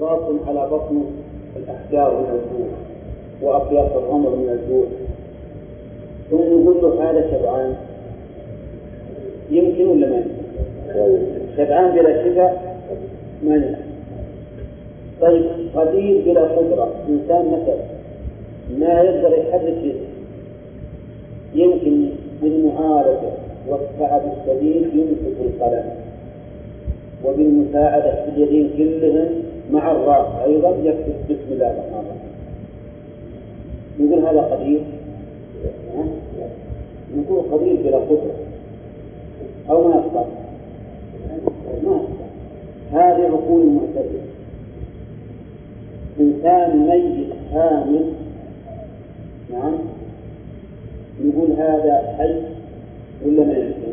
راس على بطن الأحجار من الجوع وأقياس الرمل من الجوع. ثم يقول له هذا شبعان. يمكن ولا ما يمكن؟ شبعان بلا شفاء ما يمكن طيب قدير بلا قدرة إنسان مثلا ما يقدر يحرك يده يمكن بالمعالجة والتعب الشديد يمسك القلم. وبالمساعدة في اليدين كلهم مع الراس أيضا يكتب بسم الله الرحمن الرحيم. نقول هذا قدير. نقول قدير بلا قدرة. أو ما يقدر ما هذه عقول المعتزلة. إنسان ميت كامل نعم. نقول هذا حي ولا ما يمكن؟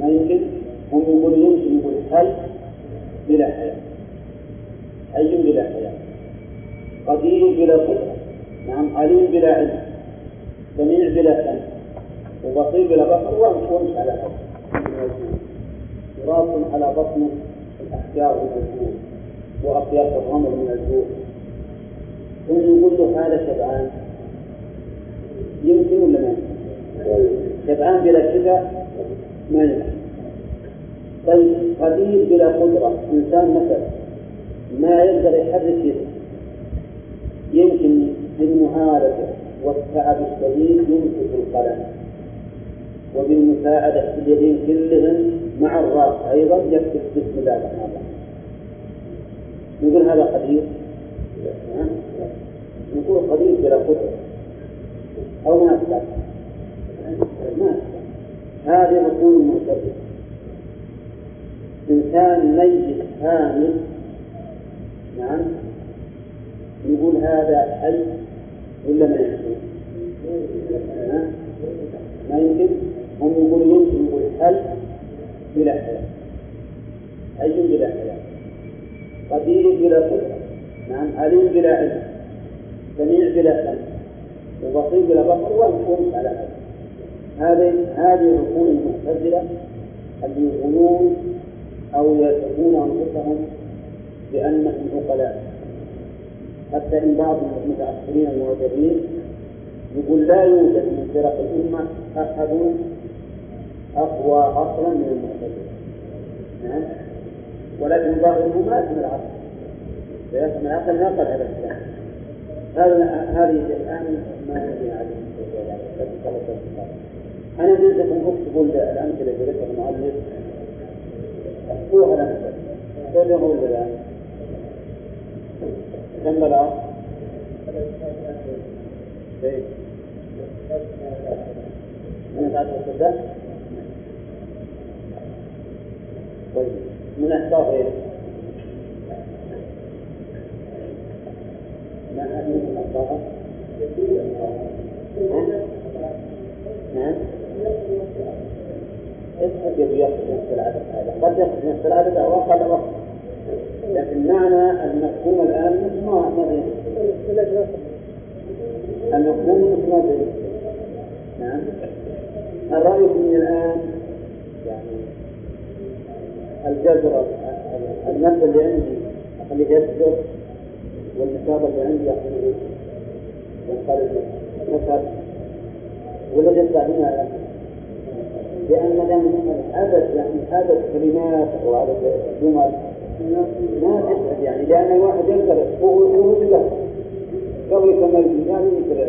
ما يمكن. هم يقول يمكن يقول حي. بلا حياة حي بلا حياة قدير بلا قدرة نعم عليم بلا علم. سميع بلا سمع وبصير بلا بصر. وامش على حد راس على بطن الأحجار من الجوع. وأطياف الرمل من الجوع. ثم يقول له هذا شبعان. يمكن ولا ما يمكن؟ شبعان بلا شفاء؟ ما يمكن. طيب قدير بلا قدرة. إنسان مثلا ما يقدر يحرك يده. يمكن بالمعالجة والتعب الشديد يمسك القلم. وبالمساعدة في اليدين كلهم مع الراس أيضا يكتب بسم الله الرحمن الرحيم نقول هذا قدير. نقول قدير بلا قدرة. أو ما أكثر ما أكثر هذه رسول المعتزلة إنسان ميت كامل نعم. نقول هذا حي ولا ما يمكن؟ ما يمكن؟ هم يقول يمكن يقول حي بلا حياة. حي بلا حياة. قدير بلا قدرة. نعم. عليم بلا علم. سميع بلا سمع. وبصير بلا بصر وامش على هذا هذه هذه عقول المعتزلة اللي يقولون أو يصفون أنفسهم بأنهم عقلاء حتى إن بعض المتأخرين المعجبين يقول لا يوجد من فرق الأمة أحد أقوى عقلا من المعتزلة نعم. ولكن ظاهره ما يحمل العقل. يحمل العقل قال هذا الكلام هذا هذه الآن ما ندري عليه. أنا أريد لكم أكتبوا الأمثلة التي ذكر المؤلف اكتبوها الأمثلة تابعه ولا لا؟ كم بلغ؟ من بعد الصدق؟ طيب من أحباب غيره ما؟ نعم اسمك ياخذ نفس العدد هذا. قد ياخذ نفس العدد أو أقل أو أكثر لكن معنى المفهوم الآن ما ما المفهوم مثل ما نعم. هل رايكم من الآن يعني الجذر المادة اللي عندي أخليه يسجر والنساب اللي عندي أخليه ينقلب نسب ولا يطلع هنا لأن لم عدد يعني عدد كلمات أو عدد جمل ما تسعد يعني لأن الواحد يقدر هو هو له قبل كمال الجمال يقدر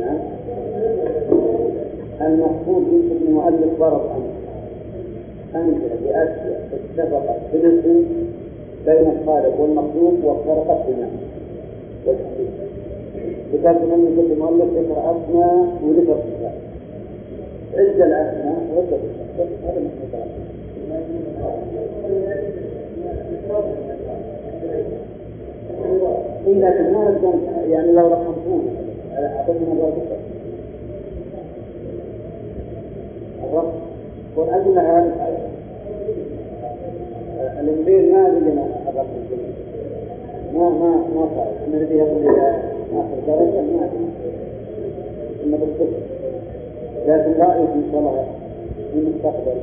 نعم. المقصود يمكن المؤلف ضرب أمثلة بأشياء اتفقت بالاسم بين الخالق والمخلوق وافترقت بالمعنى والحقيقة ذكرت أن كل المؤلف ذكر أسماء وذكر صفات عد الأسماء وذكر الصفات هذا مخلوق إيه لكن ما نقدر يعني لو رقمتوه أعطينا مرة ذكر الرقم والأجل هذا الإنجيل ما بينا الرقم ما ما ما صار نبي يقول إلى آخر درجة ما إنه بالصدق لكن رأيك إن شاء الله في المستقبل.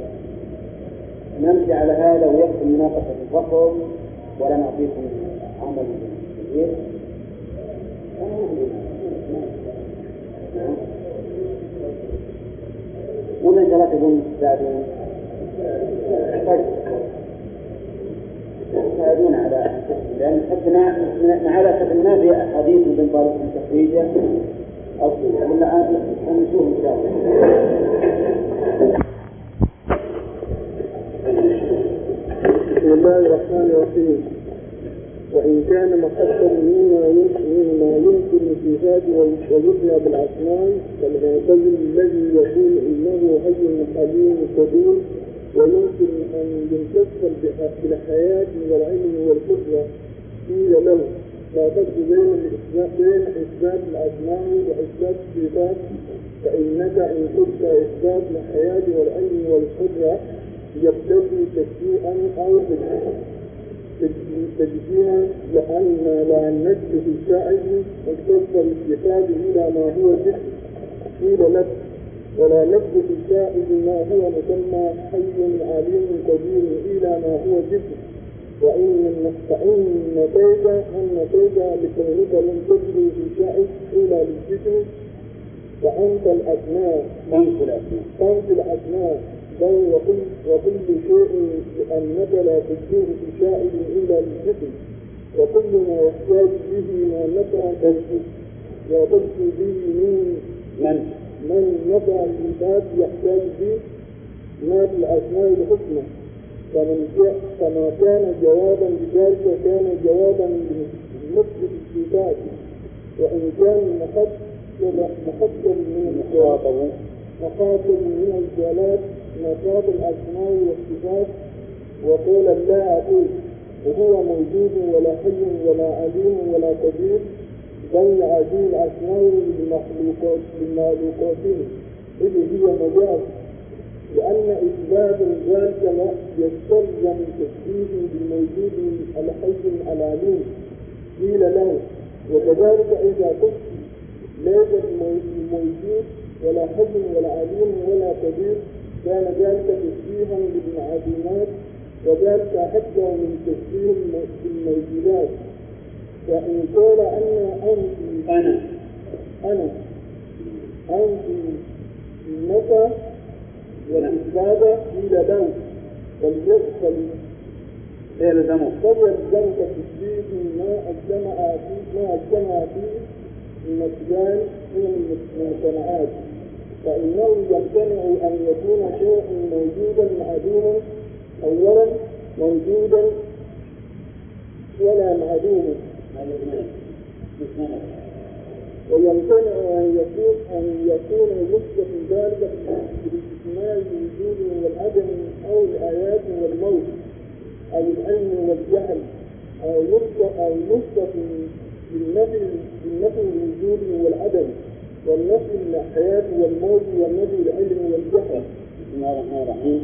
نمشي على هذا ويكتب من نقص الفصل ولا نعطيكم عمل كبير. لا تظن تساعدون يساعدون على لأن حتى نعرف في احاديث من طالب التخريج. بسم الله الرحمن الرحيم. وإن كان مقصدا مما مما يمكن في هذه ويبنى بالأسنان كالمعتزل الذي يقول إنه حي حليم قدير ويمكن أن يمتثل بالحياة والعلم والقدرة. قيل له لا تجد بين الإثبات إثبات الأسماء وإثبات الصفات فإنك إن قلت إثبات الحياة والعلم والقدرة يبتدي تشيئا أو تجزيها لأن لا نجد في الشاعر اختص الاتخاذ إلى ما هو جد قيل لك. ولا نجد في الشاعر ما هو مسمى حي عليم قدير إلى ما هو جد وإن فإن نتيج أن نتيج لكونك لم تجري شاعر إلى للجسم تنسى الاسماء تنسي الأسماء بل وكل وكل شيء لأنك لا تجيه في شائد إلا للجسم وكل ما يحتاج به ما نفع وتجد به من من من نفع العباد يحتاج به ما في الأسماء الحسنى فمن كما كان جوابا لذلك كان جوابا لمثبت الصفات وإن كان محط محط من مخاطب مخاطب من الجلال مخاط الأسماء والصفات وقول الله أقول وهو موجود ولا حي ولا عليم ولا كبير بل هذه الأسماء للمخلوقات للمخلوقات. إذ هي مجاز. لأن إثبات ذلك لا يستلزم تشبيه بالموجود الحي العليم قيل له وكذلك إذا قلت ليس الموجود ولا حي ولا عليم ولا كبير كان ذلك تشبيها بالمعادنات وذلك حتى من تشبيه بالموجودات وإن قال أن أنت أنا. أنا. أنت النفى والإثبات قيل له فليدخل يلزمه فليلزمك تشبيه ما أجتمع فيه ما اجتمع فيه المسجان من المجتمعات فإنه يمتنع أن يكون شيء موجودا معدوما أولا موجودا ولا معدوما. ويمتنع أن يكون أن يكون مثبت ذلك بالاستثناء الوجود والعدم أو الآيات والموت أو العلم والجهل أو مثبت أو مثبت بالنفي بالنفي الوجود والعدم والنفي الحياة والموت والنفي العلم والجهل. بسم الله الرحمن الرحيم.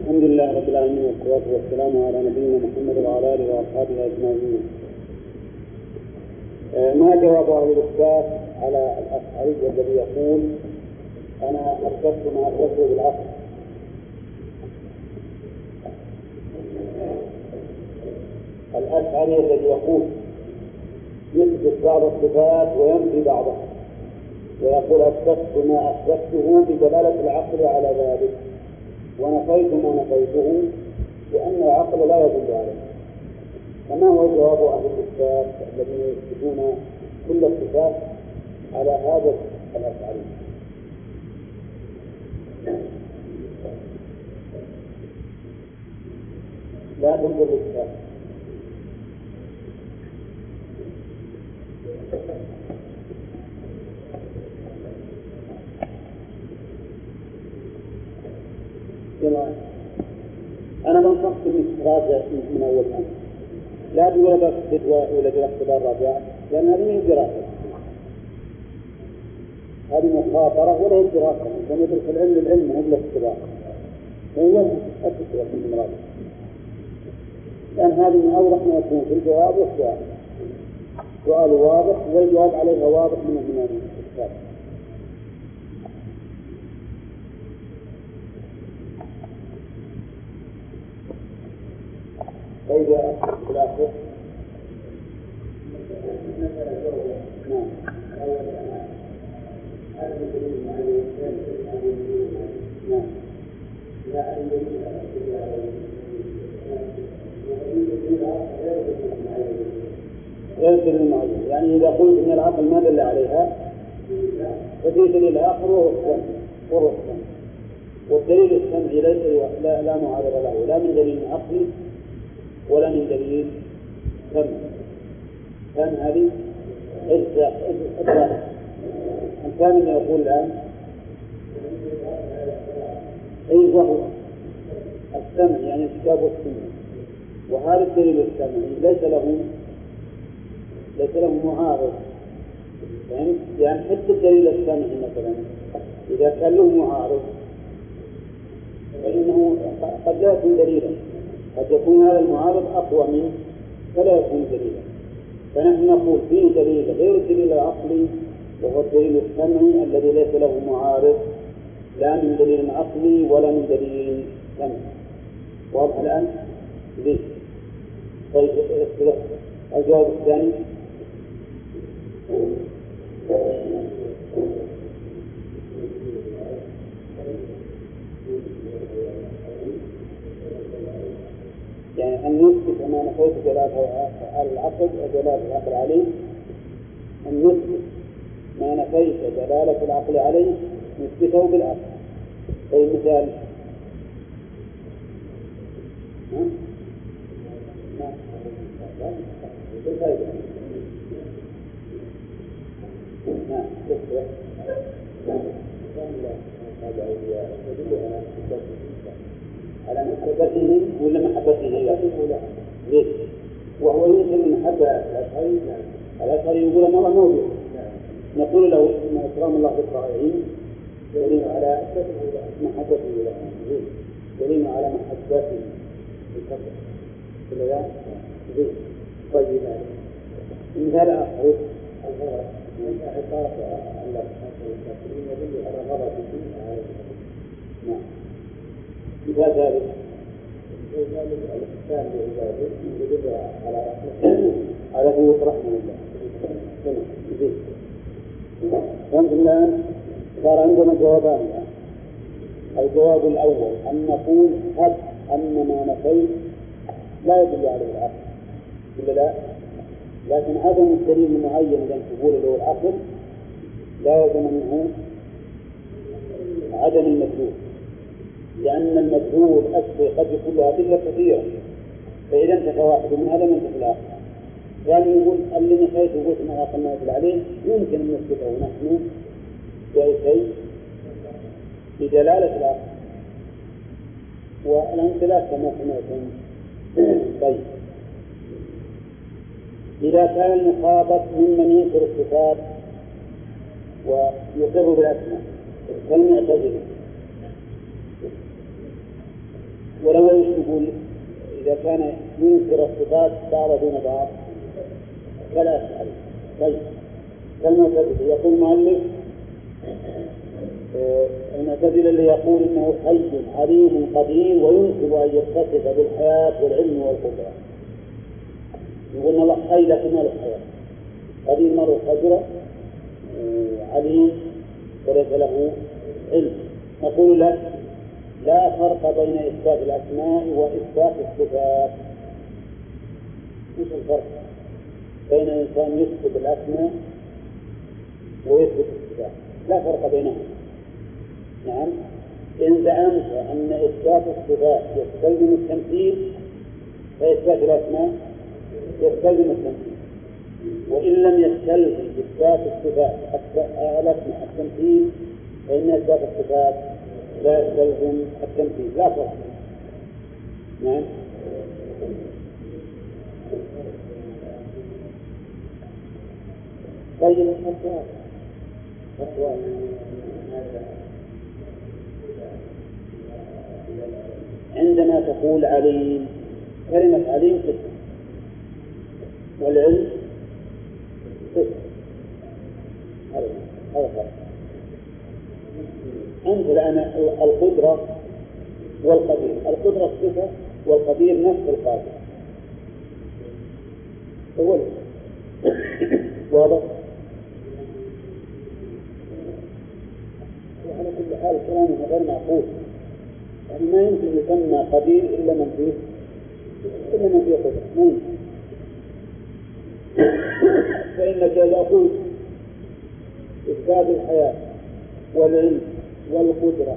الحمد لله رب العالمين والصلاة والسلام على نبينا محمد وعلى آله وأصحابه أجمعين. آه، ما جواب الإثبات على الأشعري الذي يقول أنا أثبت ما أثبته بالعقل الأشعري الذي يقول يثبت بعض الصفات وينفي بعضها ويقول أثبت ما أثبته بدلالة العقل على ذلك ونفيت ما نفيته لأن العقل لا يدل عليه. فما هو جواب أهل الإثبات الذين يثبتون كل الصفات على هذا الأفعال لا الإثبات يلا أنا ما نصحت إنك تراجع من أول أمر. لا ولا دراسة ولا دراسة اختبار لأن هذه من دراسة هذه مخاطرة ولا هي دراسة أنت ندرس العلم العلم مو بالاختبار هو التسوية في المراجعة لأن هذه من أوضح ما يكون في الجواب والسؤال. سؤال واضح والجواب عليها واضح من من الكتاب. فإذا الآخر نعم. غير دليل معين يعني إذا قلت أن العقل ما دل عليها ففي دليل آخر وهو السمع وهو السمع. والدليل السمعي ليس لا, لا معارض له لا من دليل عقلي ولا من دليل سمع كان هذه إجزاء إجزاء الثامن يقول الآن؟ أي وهو السمع يعني الكتاب والسنة وهذا الدليل السمعي ليس له ليس له معارض. فهمت؟ يعني حتى الدليل السمعي مثلا إذا كان له معارض فإنه قد لا يكون دليلا. قد يكون هذا المعارض أقوى منه فلا يكون دليلا. فنحن نقول فيه دليل غير الدليل العقلي وهو الدليل السمعي الذي ليس له معارض لا من دليل عقلي ولا من دليل سمعي واضح الآن؟ ليه؟ طيب الجواب الثاني يعني أن نثبت ما نفيت على العقل ودلالة العقل عليه أن نثبت ما نفيت دلالة العقل عليه نثبته بالعقل أي مثال على محبته ولا محبته لا؟ ليش؟ وهو ينكر المحبة الأشعري الأشعري يقول أن الله موجود نقول له إن إكرام الله بالطائعين دليل على محبته له دليل على محبته بالكفر كل ذا طيب. مثال آخر عقاب الله وتعالى يدل على غضبه نعم. مثال ذلك ذلك الإحسان لعباده يدل على على قوة رحمة الله. زين فهمت الآن صار عندنا جوابان. الآن الجواب الأول أن نقول هب أن ما نفيت لا يدل عليه العقل. ولا لا؟ لكن عدم الدليل المعين الذي تقول له العقل لا يلزم منه عدم المدلول. لأن المدلول أشبه قد يكون له أدلة كثيرة. فإذا انتفى واحد منها لم ينتفي الآخر يعني يقول اللي نفيت وقلت ما ما يدل عليه يمكن أن نثبته نحن بأي شيء؟ بدلالة العقل والأمثلة كما سمعتم. طيب. إذا كان المخاطب ممن ينكر الصفات ويقر بالأسماء كالمعتزلة ولو يقول إذا كان ينكر الصفات بعض دون بعض. فلا أسأل طيب. كالمعتزلة يقول المؤلف المعتزلة اللي يقول إنه حي عليم قدير ويمكن أن يتصف بالحياة والعلم والقدرة. يقول الله حي لكن ما له حياة. قدير ما قدرة عليم وليس له علم. نقول لك لا فرق بين إثبات الأسماء وإثبات الصفات. إيش الفرق. بين إنسان يثبت الأسماء ويثبت الصفات. لا فرق بينهما نعم. إن زعمت أن إثبات الصفات يستلزم التمثيل فإثبات الأسماء يستلزم التمثيل. وإن لم يستلزم إثبات الصفات الأسماء التمثيل فإن إثبات الصفات لا يستلزم التمثيل. لا فرق. نعم. الأسباب أقوال عندما تقول عليم كلمة عليم قسم والعلم قسم هذا فرق أنت الآن القدرة والقدير. القدرة صفة والقدير نفس القادر. أول واضح؟ حال كلامه غير معقول. يعني ما يمكن يسمى قدير إلا من فيه إلا من فيه قدرة. ما يمكن. فإنك إذا قلت إثبات الحياة والعلم والقدرة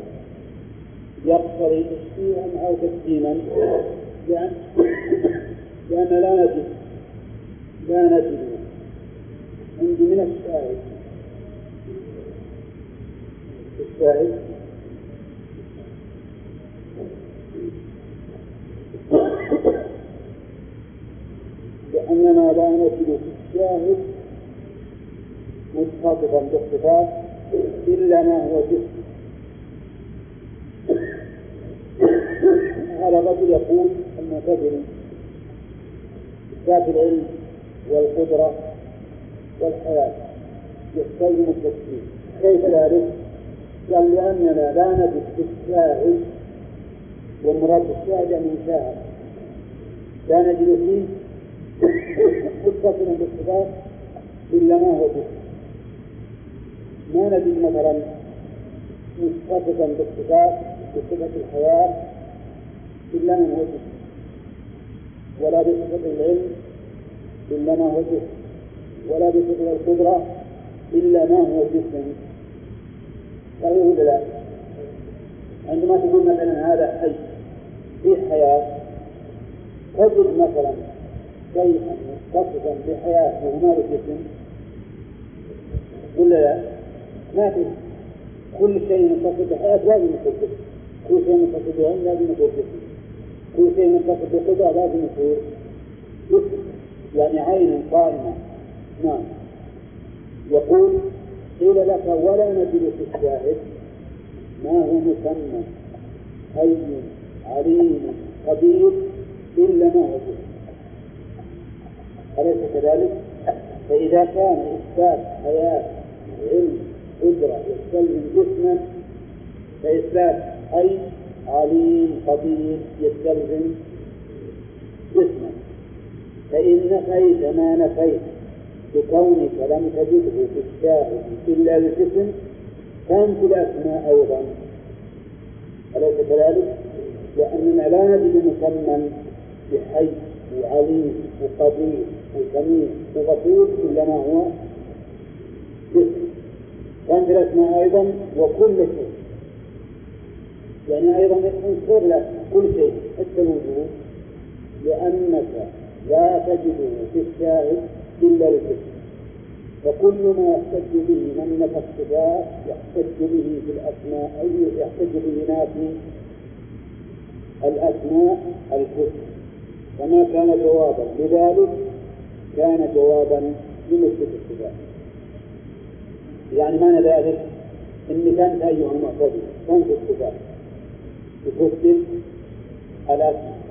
يقتضي تشبيها أو تقديما لأن لأن لا نجد لا نجد. عندي من الشاهد الشاهد لأننا لا نجد في الشاهد متصفا بالصفات إلا ما هو جسم هذا الرجل يقول المعتزلي ذات العلم والقدرة والحياة يستلزم التكفير كيف ذلك؟ قال لأننا لا نجد في الشاهد والمراد بالشاهد أن يشاهد لا نجد فيه متصلا بالصفات إلا ما هو جسم ما نجد مثلا متصفا بالصفات بصفة الحياة إلا من هو جسم ولا بصفة العلم إلا ما هو جسم ولا بصفة القدرة إلا ما هو جسم صحيح ولا لا؟ عندما تقول مثلا هذا حي في حياة تجد مثلا شيئا متصفا بحياة وهو جسم ولا لا؟ ما في. كل شيء متصف بحياة لازم يكون جسم. كل شيء متصف بعلم لازم يكون جسم. كل شيء متصف بقدرة لازم يكون جسم. يعني عين قائمة. نعم. يقول قيل لك ولا نجد في الشاهد. ما هو مسمى حي عليم قدير إلا ما هو أليس كذلك؟ فإذا كان إثبات حياة علم قدرة يستلزم جسما فإثبات حي عليم قدير يستلزم جسما. فإن نفيت ما نفيت بكونك لم تجده في الشاهد إلا كان في الأسماء أيضا. أليس كذلك؟ لأننا لا نجد مسمى بحي وعليم وقدير وسميع وبصير إلا ما هو كان في الأسماء أيضا وكل شيء. يعني أيضا غير الأسماء كل شيء حتى الوجود لأنك لا تجده في الشاهد إلا الجسم فكل ما يحتج به من نفى الصفات يحتج به في الأسماء أي يحتج به نافي الأسماء الكفر. فما كان جوابا. لذلك كان جوابا لمثبت الصفات. يعني معنى ذلك انك انت أيها المعتزلة. تنفي الصفات. تثبت الأسماء.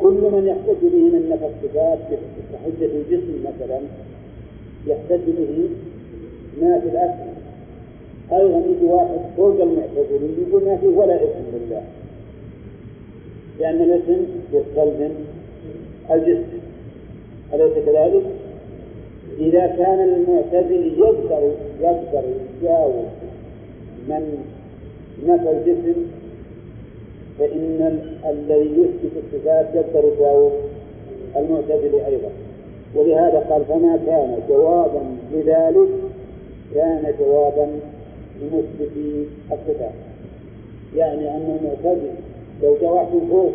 كل من يحتج به من نفى الصفات كحجة الجسم مثلا يحتج به ما في الاسماء أيضا يجي واحد فوق المعتزلين يقول ما فيه ولا اسم لله. لأن الاسم يستلزم الجسم. أليس كذلك؟ إذا كان المعتزل يقدر يقدر يجاوب من نفى الجسم فإن الذي يثبت الصفات يقدر يجاوب المعتزل أيضا. ولهذا قال فما كان جوابا لذلك كان جوابا لمثبت الصفات. يعني أن المعتزل لو واحد فوق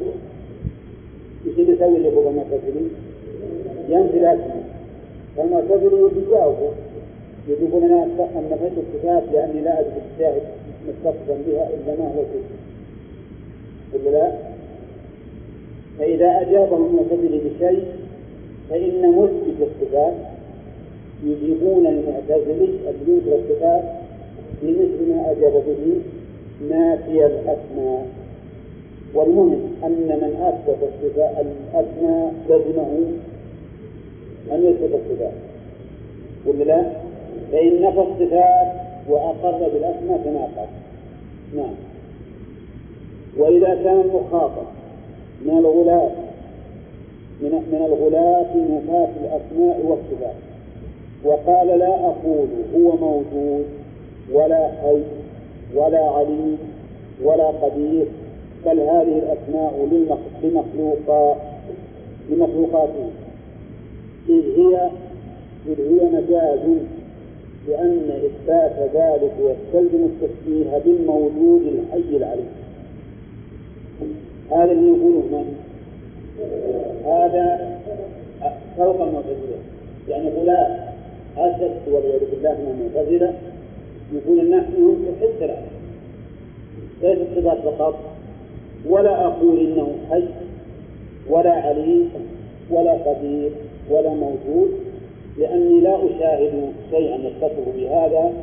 إيش يسوي اللي فوق المعتزلين؟ ينفي الأسماء فالمعتزلة يجاوبوا يجيبون أنا أن نفيت الصفات لأني لا أجد الشاهد متصفا بها إلا ما هو فيه. ولا لا؟ فإذا أجابهم المعتزلة بشيء فإن مثبت الصفات يجيبون المعتزلي الذي ينكر الصفات بمثل ما أجاب به نافي الأسماء والمهم أن من أثبت الصفات الأسماء لزمه أن يثبت الصفات ولا لا؟ فإن نفى الصفات وأقر بالأسماء تناقض نعم وإذا كان المخاطب من الغلاة من من الغلاة نفاة الأسماء والصفات. وقال لا أقول هو موجود ولا حي ولا عليم ولا قدير بل هذه الأسماء لمخلوقات لمخلوقاته. إذ هي إذ هي مجاز لأن إثبات ذلك يستلزم التشبيه بالموجود الحي العليم. هذا اللي يقوله من؟ هذا فوق المعتزلة. يعني غلاة أسد والعياذ بالله من المعتزلة. يقول نحن العلم ليس الصفات فقط. ولا أقول إنه حي ولا عليم ولا قدير ولا موجود لأني لا أشاهد شيئا يتصف بهذا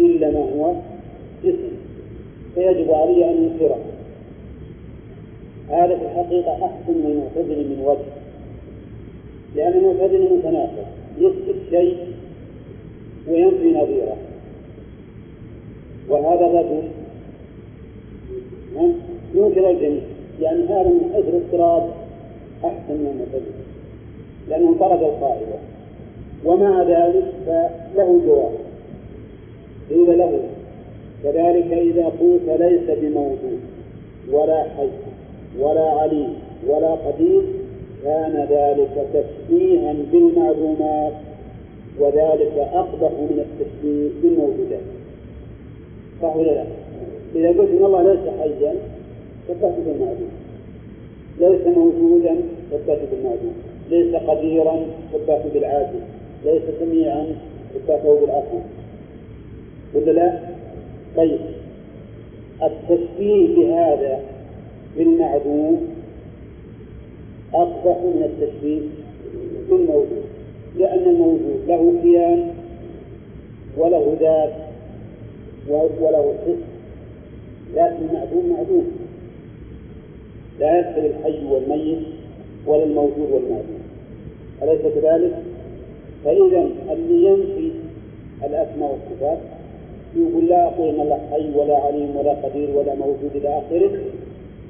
إلا ما هو اسم. فيجب علي أن ينكره. هذا في الحقيقة أحسن من المعتزل من وجه لأن المعتزل متناقض يثبت شيء وينفي نظيره. وهذا الرجل ينكر الجميع. يعني هذا من حيث الاضطراب أحسن من المعتزلة لأنه طرد القاعدة. ومع ذلك فله جواب. قيل له كذلك إذا قلت ليس بموجود ولا حي ولا عليم ولا قدير كان ذلك تشبيها بالمعلومات وذلك أقبح من التشبيه بالموجودات. صح ولا لا؟ إذا قلت إن الله ليس حيا شبهت بالمعلوم ليس موجودا شبهت بالمعلوم ليس قديرا شبهت بالعاجز ليس سميعا شبهته بالعقل ولا لا؟ طيب. التشبيه بهذا بالمعدوم أقبح من التشبيه بالموجود لأن الموجود له كيان وله ذات وله حس لكن المعدوم معدوم. لا يستوي الحي والميت ولا الموجود والمعدوم. أليس كذلك؟ فإذا اللي ينفي الأسماء والصفات يقول لا أقول إن الله حي ولا عليم ولا قدير ولا موجود إلى آخره.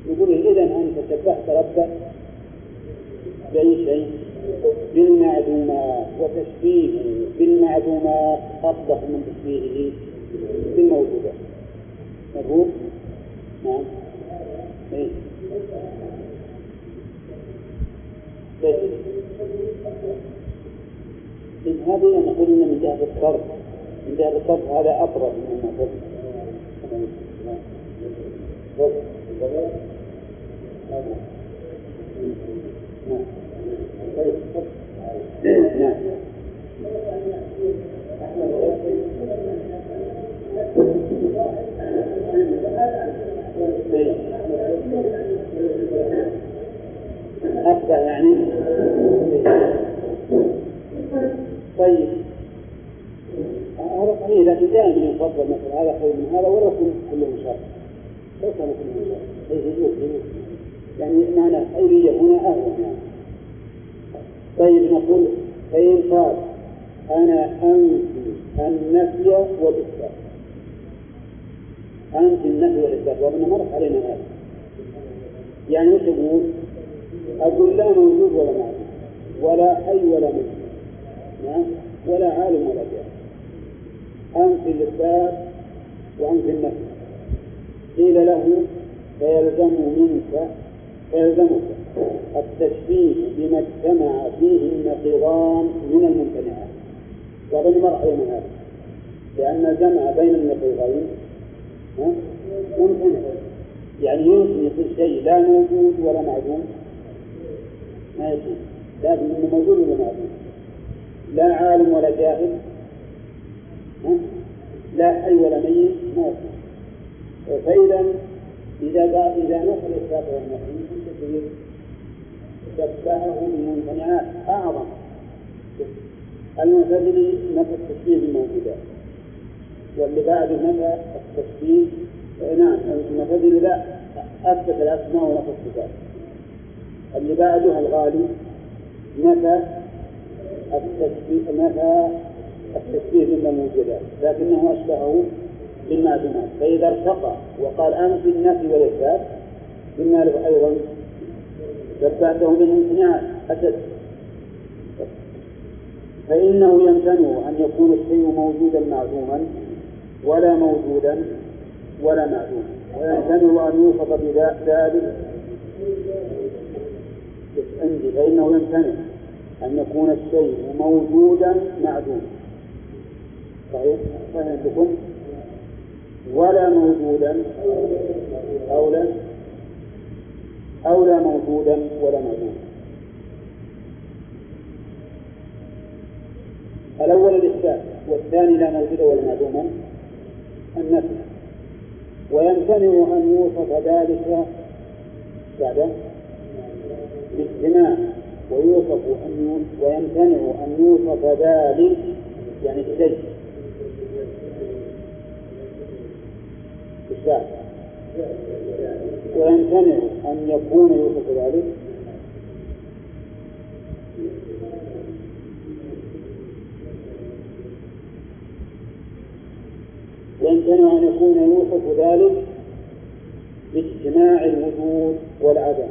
يقول إذا أنت شبهت ربك بأي شيء؟ بالمعدومات وتشبيهه بالمعدومات أقبح من تشبيهه بالموجودات مفهوم؟ نعم. إيه؟ إذ هذه نقول إن من جهة الصرف من جهة الصرف هذا أقرب من أفضل يعني. طيب. هذا صحيح لكن دائما يفضل مثل هذا خير من هذا ولو كله شر كله شر يجوز يعني معنى خيرية هنا أهون. يعني طيب نقول فإن قال أنا أنفي النفي والإثبات أنفي النفي والإثبات وأنا مرت علينا هذا. يعني وش أقول؟ أقول لا موجود ولا معلوم ولا حي ولا نعم ولا عالم ولا جاهل. أنفي الإثبات وأنفي النفي. قيل له فيلزم منك فيلزمك التشبيه بما اجتمع فيه النقيضان من الممتنعات. وأظن مر علينا هذا لأن الجمع بين النقيضين ممتنع. يعني يمكن يصير شيء لا موجود ولا معدوم. ما يصير. لازم انه موجود ولا معدوم. لا عالم ولا جاهل لا حي ولا ميت ما يصير. فإذا إذا إذا نفى الإثبات والنفي كثير شبهه بالممتنعات أعظم. المعتزلي نفى التشبيه بالموجودات واللي بعده نفى التشبيه نعم المعتزلي لا أثبت الأسماء ونفى الصفات. اللي بعده الغالي نفى التشبيه نفى التشبيه بالموجودات لكنه أشبهه بالمعدومات فإذا ارتقى وقال أنفي النفي والإثبات قلنا له أيضا شبهته بالامتناعات أسد فإنه يمتنع أن يكون الشيء موجودا معدوما ولا موجودا ولا معدوما. ويمتنع أن يوصف بذلك. عندي. فإنه يمتنع أن يكون الشيء موجودا معدوما. صحيح؟ عندكم؟ ولا موجودا أو لا أو لا موجودا ولا معدوما الأول الإثبات والثاني لا موجود ولا معدوما النفي ويمتنع أن يوصف ذلك بعد باجتماع ويوصف أن ويمتنع أن يوصف ذلك يعني بشيء بالشاء ويمتنع أن يكون يوصف ذلك. ويمتنع أن يكون يوصف ذلك باجتماع الوجود والعدم.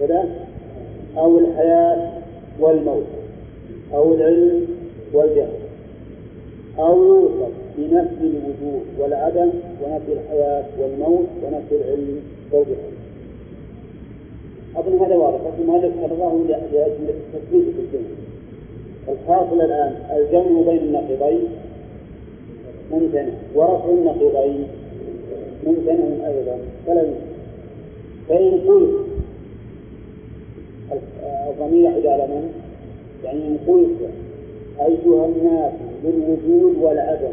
كذا؟ أو الحياة والموت. أو العلم والجهل. أو يوصف. بنفي الوجود والعدم ونفي الحياة والموت ونفي العلم والجهل أظن هذا واضح لكن المؤلف كرره لأجل التثبيت في الجمع الحاصل الآن الجمع بين النقيضين ممتنع ورفع النقيضين ممتنع أيضا فلا يمكن فإن قلت الضمير يعود على من؟ يعني إن قلت أيها الناس بالوجود والعدم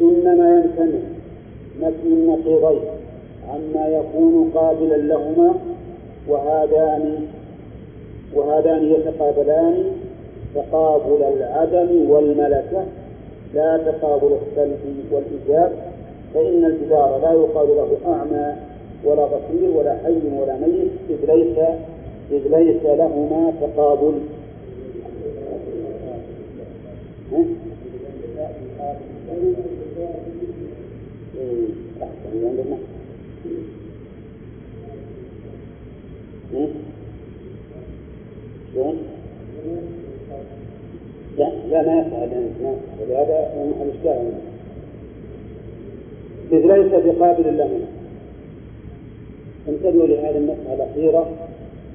إنما يمتنع نفي النقيضين عما يكون قابلا لهما وهذان وهذان يتقابلان تقابل العدم والملكة لا تقابل السلب والإيجاب فإن الجدار لا يقال له أعمى ولا بصير ولا حي ولا ميت إذ ليس إذ ليس لهما تقابل. شلون؟ لا لا ما ولهذا الإشكال إذ ليس بقابل له انتبهوا لهذه المسألة الأخيرة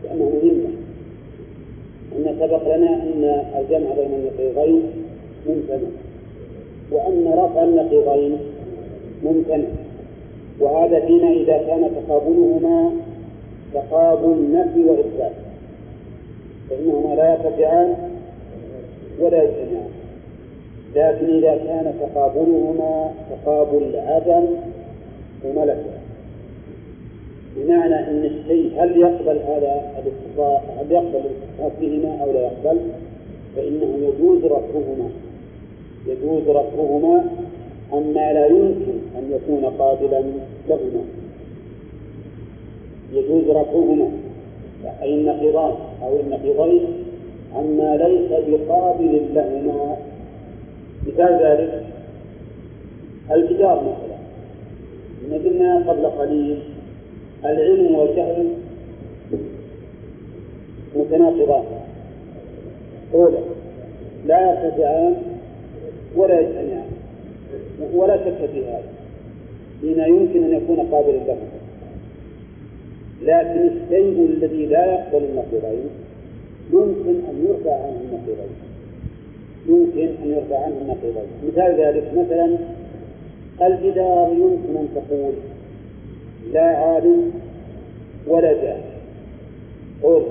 لأنها مهمة أن سبق لنا أن الجمع بين النقيضين ممتنع وأن رفع النقيضين ممتنع وهذا فيما إذا كان تقابلهما تقابل نفي وإثبات. فإنهما لا يرتفعان ولا يجتمعان لكن إذا كان تقابلهما تقابل عدم وملكة. بمعنى أن الشيء هل يقبل هذا الاتصال هل يقبل فيهما أو لا يقبل؟ فإنه يجوز رفعهما. يجوز رفعهما أما لا يمكن أن يكون قابلا لهما. يجوز رفعهما أي النقيضان أو النقيضين عما ليس بقابل لهما. مثال ذلك الجدار مثلا. إن قلنا قبل قليل العلم والجهل متناقضان. أولا لا يرتفعان ولا يجتمعان. ولا شك في هذا بما يمكن أن يكون قابلا له. لكن الشيء الذي لا يقبل النقيضين يمكن أن يرفع عنه النقيضين. يمكن أن يرفع عنه النقيضين. مثال ذلك مثلا الجدار يمكن أن تقول لا عالم ولا جاهل. قل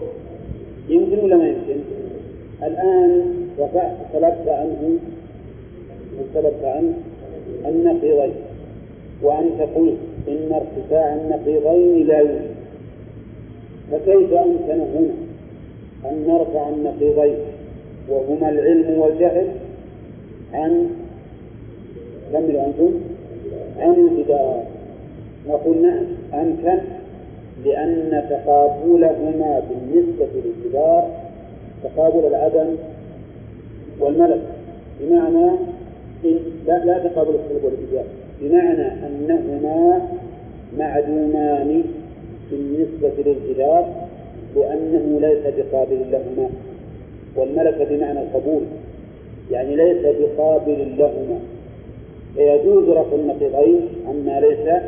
يمكن ولا ما يمكن؟ الآن رفعت طلبت عنه طلبت عنه النقيضين. وأنت قلت إن ارتفاع النقيضين لا يوجد. فكيف أمكن هنا أن نرفع النقيضين؟ وهما العلم والجهل عن كملوا أنتم عن الجدار نقول نعم أمكن لأن تقابلهما بالنسبة للجدار تقابل العدم والملك بمعنى لا, لا تقابل السلب والإيجاب. بمعنى أنهما معدومان بالنسبة للجدار لأنه ليس بقابل لهما. والملكة بمعنى القبول يعني ليس بقابل لهما. فيجوز رفع النقيضين عما ليس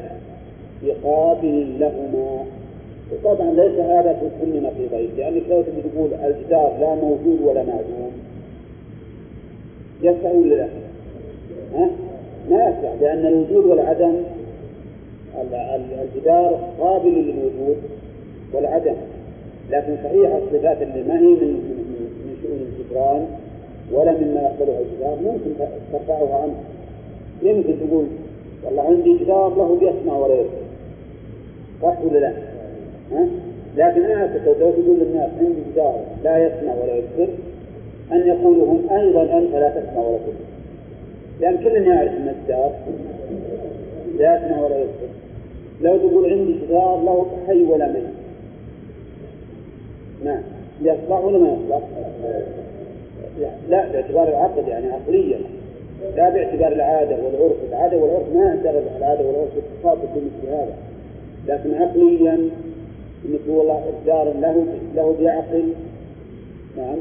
بقابل لهما. وطبعا ليس هذا في كل نقيضين لأنك لو تقول الجدار لا موجود ولا معدوم. يصح ولا لا؟ ما يصح لأن الوجود والعدم الجدار قابل للوجود والعدم. لكن صحيح الصفات اللي ما هي من من شؤون الجدران ولا مما يقبلها الجدار ممكن ترفعها عنه. يمكن تقول والله عندي جدار له يسمع ولا يبصر صح ولا لا؟ ها؟ لكن أنا أعتقد لو تقول للناس عندي جدار لا يسمع ولا يبصر أن يقولوا هم أيضا أنت لا تسمع ولا تبصر لأن كل يعرف ان الجدار لا يسمع ولا يبصر لو تقول عندي جدار له حي ولا ميت نعم. يصلح ولا ما يصلح؟ لا باعتبار العقد يعني عقليا. لا باعتبار العادة والعرف. العادة والعرف ما يعترض العادة والعرف تخاطب بمثل هذا. لكن عقليا مثل والله إصدار له له بعقل. نعم.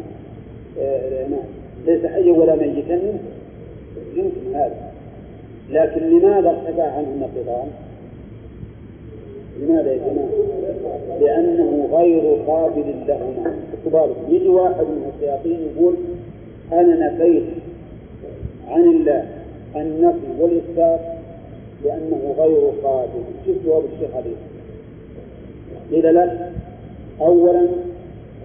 آه نعم. ليس حيا ولا ميتا. يمكن هذا. لكن لماذا ارتفع عنه النقيضان؟ لماذا يا جماعة؟ لأنه غير قابل لهما. اعتبار يجي واحد من الشياطين يقول أنا نفيت عن الله النفي والإثبات لأنه غير قابل. شوف جواب الشيخ عليه. قيل له أولا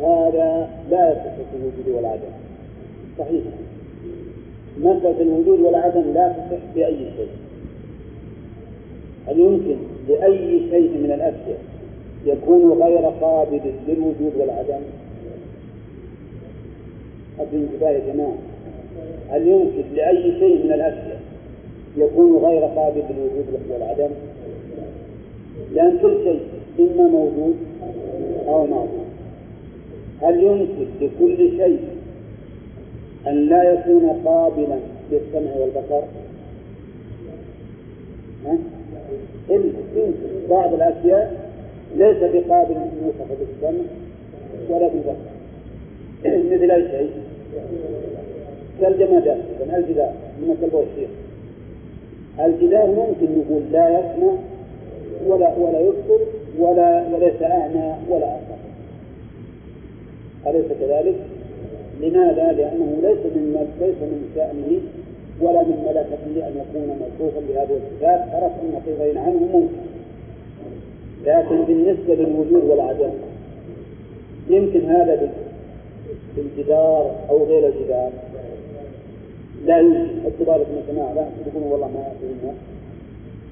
هذا لا يصح في الوجود والعدم. صحيح. مسألة الوجود والعدم لا تصح بأي شيء هل يمكن لأي شيء من الأشياء يكون غير قابل للوجود والعدم؟ أبي انتباه يا جماعة هل يمكن لأي شيء من الأشياء يكون غير قابل للوجود والعدم؟ لأن كل شيء إما موجود أو معدوم هل يمكن لكل شيء أن لا يكون قابلا للسمع والبصر؟ ها؟ يمكن بعض الأشياء ليس بقابل أن يوصف بالسمع ولا بالبصر مثل أي شيء كالجمادات الجدار من البوشير الجدار ممكن نقول لا يسمع ولا ولا يبصر ولا وليس أعمى ولا أبصر أليس كذلك؟ لماذا؟ لأنه ليس من ليس من شأنه ولا من ملكته أن يكون موصوفا بهذه الصفات عرف أن نقيضين عنه ممكن. لكن بالنسبة للوجود والعدم يمكن هذا بالجدار أو غير الجدار. لا يوجد. اعتبار ابن جماعة لا تقولون والله ما فهمنا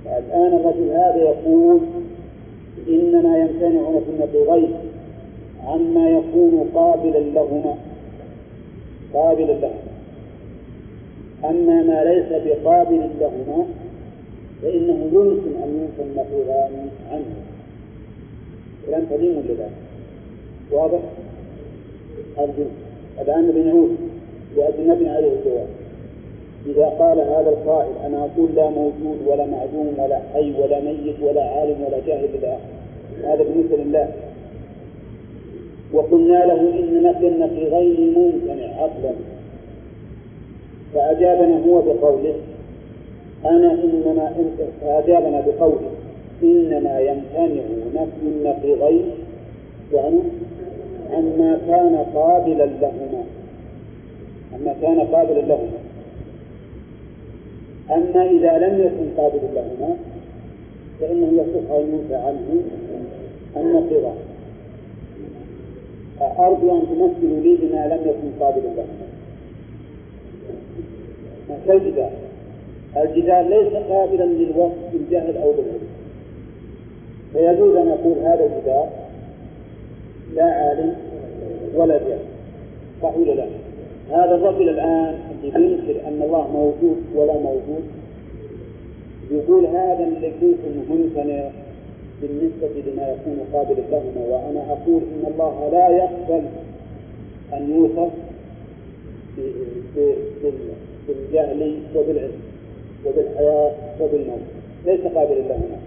الآن الرجل هذا يقول إننا يمتنعون في النقيضين عما يكون قابلا لهما. قابلا لهما أما ما ليس بقابل لهما فإنه يمكن أن ينفى النقيضان عنه. كلام سليم ولا لا؟ واضح؟ أرجو. الآن بنعود لأجل نبني عليه الجواب إذا قال هذا القائل أنا أقول لا موجود ولا معدوم ولا حي ولا ميت ولا عالم ولا جاهل إلى هذا بالنسبة لله. وقلنا له إن نفي النقيضين ممتنع عقلا. فأجابنا هو بقوله أنا إنما فأجابنا بقوله إنما يمتنع نفي النقيضين يعني عما كان قابلا لهما. عما كان قابلا لهما. أما إذا لم يكن قابلا لهما فإنه يصح أن ينفى عنه النقيضان أرجو أن تمثلوا لي بما لم يكن قابلا لهما كالجدار الجدار ليس قابلا للوصف بالجهل أو بالعلم فيجوز أن يقول هذا الجدار لا عالم ولا جاهل. صح ولا لا؟ هذا الرجل الآن اللي ينكر أن الله موجود ولا موجود يقول هذا اللي قلت ممتنع بالنسبة لما يكون قابلا لهما وأنا أقول إن الله لا يقبل أن يوصف بالجهل وبالعلم وبالحياة وبالموت. ليس قابلا لهما.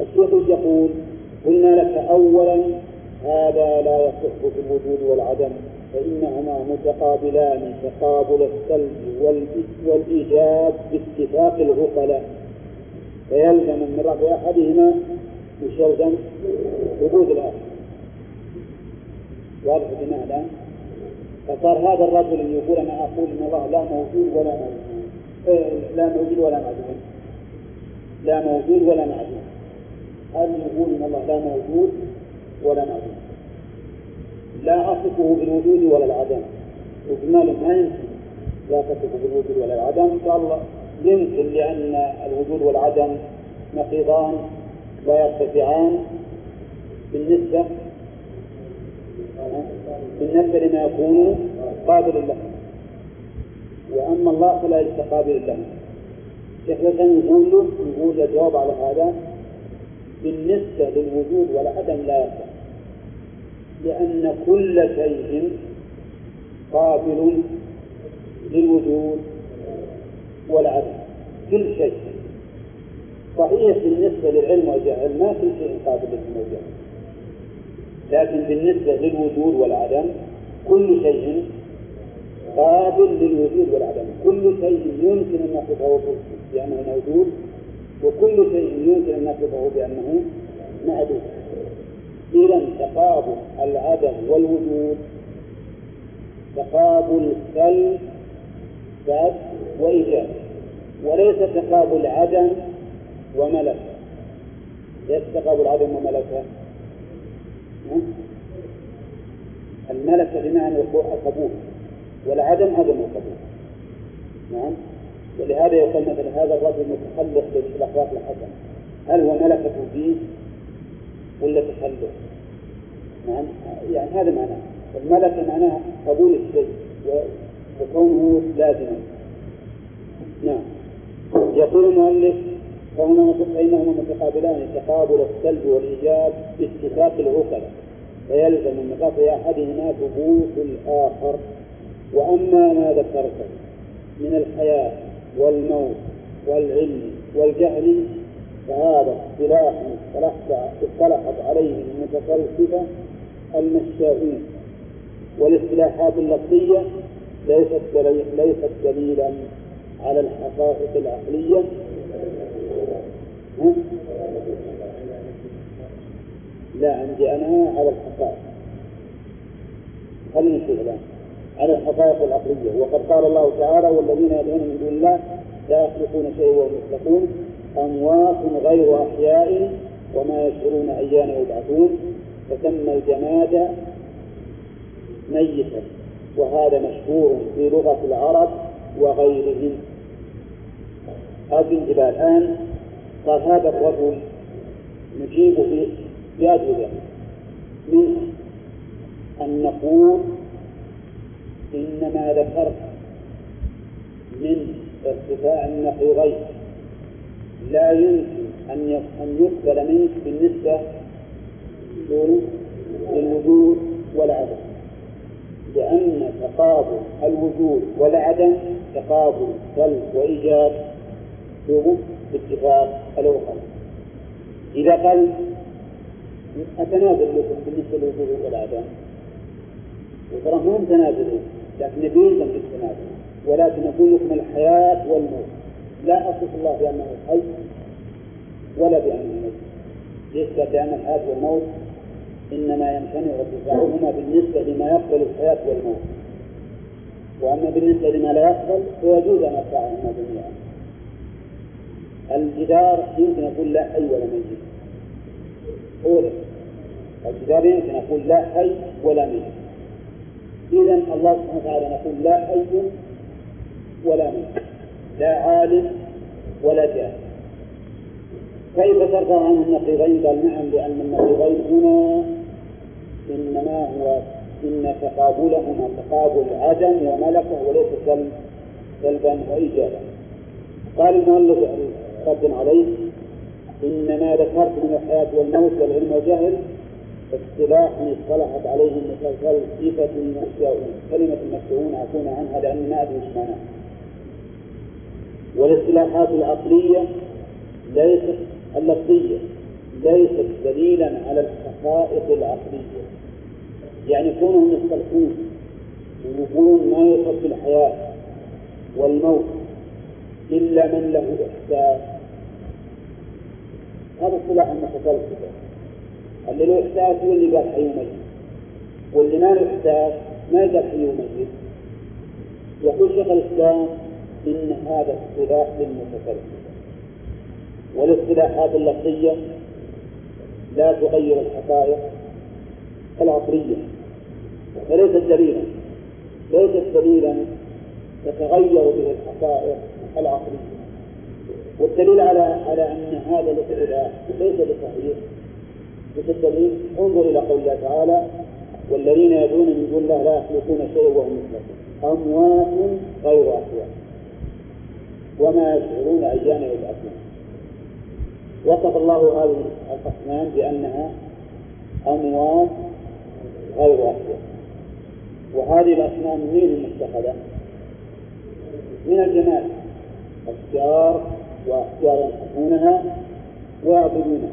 الشيخ يقول قلنا لك أولا هذا لا يصح في الوجود والعدم فإنهما متقابلان تقابل السلب والإيجاب باتفاق العقلاء فيلزم من رفع أحدهما وش يلزم؟ وجود الآخر. واضح يا الآن؟ فصار هذا الرجل اللي يقول أنا أقول إن الله لا موجود ولا موجود. إيه لا موجود ولا معدوم. لا موجود ولا معدوم. هذا يقول إن الله لا موجود ولا معدوم؟ لا أصفه بالوجود ولا العدم. له ما يمكن لا تصفه بالوجود ولا العدم. قال يمكن لأن الوجود والعدم نقيضان لا يرتفعان بالنسبة بالنسبة لما يكون قابلا له وأما الله فلا ليس قابلا له شيخ الإسلام يقول له يقول الجواب على هذا بالنسبة للوجود والعدم لا يصح لأن كل شيء قابل للوجود. والعدم كل شيء. صحيح بالنسبة للعلم والجهل ما كل شيء قابل للعلم والجهل. لكن بالنسبة للوجود والعدم كل شيء قابل للوجود والعدم. كل شيء يمكن أن نصفه بأنه موجود وكل شيء يمكن أن نصفه بأنه معدوم إذا تقابل العدم والوجود تقابل سلب وإيجاب وليس تقابل عدم وملك. ليس تقابل عدم وملكة الملكة بمعنى القبول والعدم عدم القبول. نعم. ولهذا يقول مثلا هذا الرجل متخلق بالأخلاق الحسنة. هل هو ملكة فيه ولا تخلق؟ نعم. يعني هذا معناه. الملكة معناها قبول الشيء. وكونه لازما. نعم. يقول المؤلف فهما متقابلان تقابل السلب والإيجاب باتفاق العقلاء فيلزم من رفع أحدهما ثبوت الآخر. وأما ما ذكرته من الحياة والموت والعلم والجهل فهذا اصطلاح اصطلحت عليه المتفلسفة المشائين والإصطلاحات اللفظية ليست ليست دليلا على الحقائق العقلية. لا عندي أنا على الحقائق. خلينا نشوف الآن. على الحقائق العقلية. وقد قال الله تعالى والذين يدعون من دون الله لا يخلقون شيئا وهم يخلقون. أموات غير أحياء وما يشعرون أيان يبعثون. فسمى الجماد ميتا. وهذا مشهور في لغة العرب وغيرهم هذه الانتباه الآن قال هذا الرجل نجيب في بأدوية منها أن نقول إن ما ذكرت من ارتفاع النقيضين لا يمكن أن أن يقبل منك بالنسبة للوجود والعدم لأن تقابل الوجود والعدم تقابل سلب وإيجاب باتفاق الأخرى إذا قال أتنازل لكم بالنسبة للوجود والعدم؟ وترى مو متنازلين لكن نبيلكم في التنازل ولكن نقول لكم الحياة والموت. لا أصف الله بأنه حي ولا بأنه ميت. ليس بأن الحياة والموت إنما يمتنع ارتفاعهما بالنسبة لما يقبل الحياة والموت. وأما بالنسبة لما لا يقبل فيجوز أن أرفعهما جميعا الجدار يمكن أقول لا حي ولا ميت. أولا الجدار يمكن أقول لا حي ولا ميت. إذا الله سبحانه وتعالى نقول لا حي ولا ميت. لا عالم ولا جاهل. كيف ترفع عنه النقيضين؟ قال نعم لأن النقيضين هنا إنما هو إن تقابلهما تقابل عدم وملكة وليس سلب سلبا وإيجابا. قال المؤلف رد عليه إن ما ذكرت من الحياة والموت والعلم والجهل اصطلاح اصطلحت عليه المتفلسفة المشاؤون كلمة المشاؤون أكون عنها لأني ما أدري إيش معناها. والاصطلاحات العقلية ليست اللفظية ليست دليلا على الحقائق العقلية. يعني كونهم يصطلحون ويقولون ما يصف الحياة والموت إلا من له إحساس. هذا اصطلاح المتفلسفة. اللي له إحساس هو اللي قال حي وميت. واللي ما له إحساس ما قال حي وميت. يقول شيخ الإسلام إن هذا اصطلاح للمتفلسفة. والاصطلاحات اللفظية لا تغير الحقائق العقلية وليست دليلا ليست دليلا تتغير به الحقائق العقلية والدليل على على أن هذا الاصطلاح ليس بصحيح مثل الدليل انظر إلى قول الله تعالى والذين يدعون من دون الله لا يخلقون شيئا وهم يخلقون أموات غير أحياء وما يشعرون أيان يبعثون. وصف الله هذه الأصنام بأنها أموات غير أحياء وهذه الأصنام من المتخذة؟ من الجمال. أشجار وأشجار يحبونها ويعبدونها.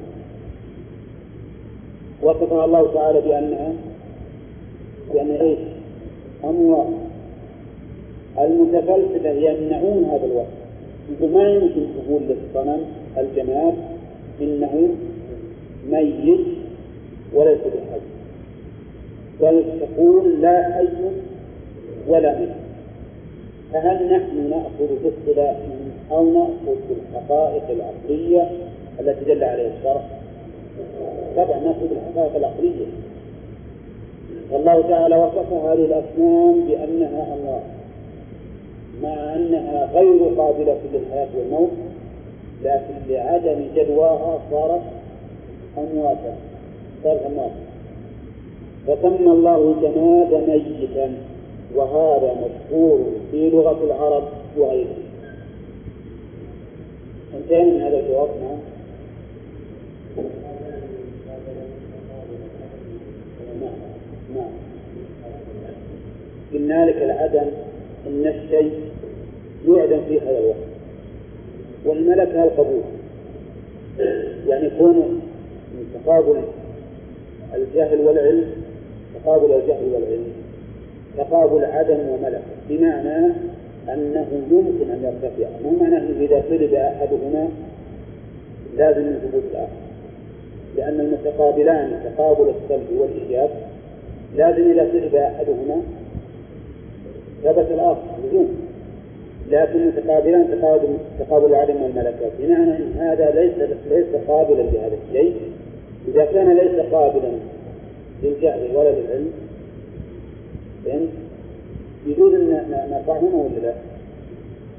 وصفها الله تعالى بأنها بأن إيش؟ أموات. المتفلسفة يمنعون هذا الوصف. يقول ما يمكن تقول للصنم الجماد إنه ميت وليس بحي. بل تقول لا حي ولا ميت؟ فهل نحن نأخذ باصطلاحهم أو نأخذ بالحقائق العقلية التي دل عليها الشرع؟ طبعا نأخذ بالحقائق العقلية. والله تعالى وصف هذه الأصنام بأنها أموات مع أنها غير قابلة للحياة والموت لكن لعدم جدواها صارت أمواتا صارت أمواتا. فسمى الله الجماد ميتا وهذا مشهور في لغة العرب وغيرها انتهينا من هذا الجواب نعم. نعم. قلنا لك العدم إن الشيء يعدم في هذا الوقت. والملكة القبول. يعني يكون من تقابل الجهل والعلم تقابل الجهل والعلم تقابل عدم وملك بمعنى أنه يمكن أن يرتفع. مو معناه إذا طلب أحدهما لازم من ثبوت الآخر. لأن المتقابلان تقابل السلب والإيجاب لازم إذا طلب أحدهما ثبت الآخر لزوم لكن المتقابلان تقابل تقابل العدم والملكات بمعنى أن هذا ليس ليس قابلا لهذا الشيء إذا كان ليس قابلا للجهل ولا للعلم فهمت؟ يجوز أن نرفعهما ولا لا؟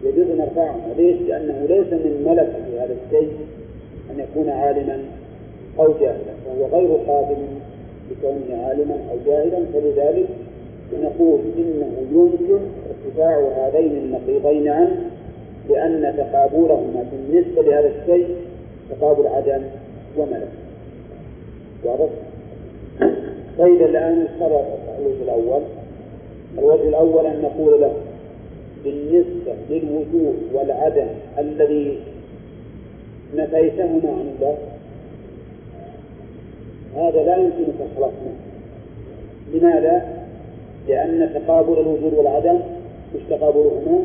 يجوز أن نرفعهما، ليش؟ لأنه ليس من ملك في هذا الشيء أن يكون عالما أو جاهلا، فهو غير قابل لكونه عالما أو جاهلا، فلذلك نقول إنه يمكن ارتفاع هذين النقيضين عنه لأن تقابلهما بالنسبة لهذا الشيء تقابل عدم وملك. واضح؟ طيب الآن نشتغل الوجه الأول الوجه الأول أن نقول له بالنسبة للوجود والعدم الذي نفيتهما عن الله هذا لا يمكنك الخلاص منه لماذا؟ لأن تقابل الوجود والعدم مش تقابلهما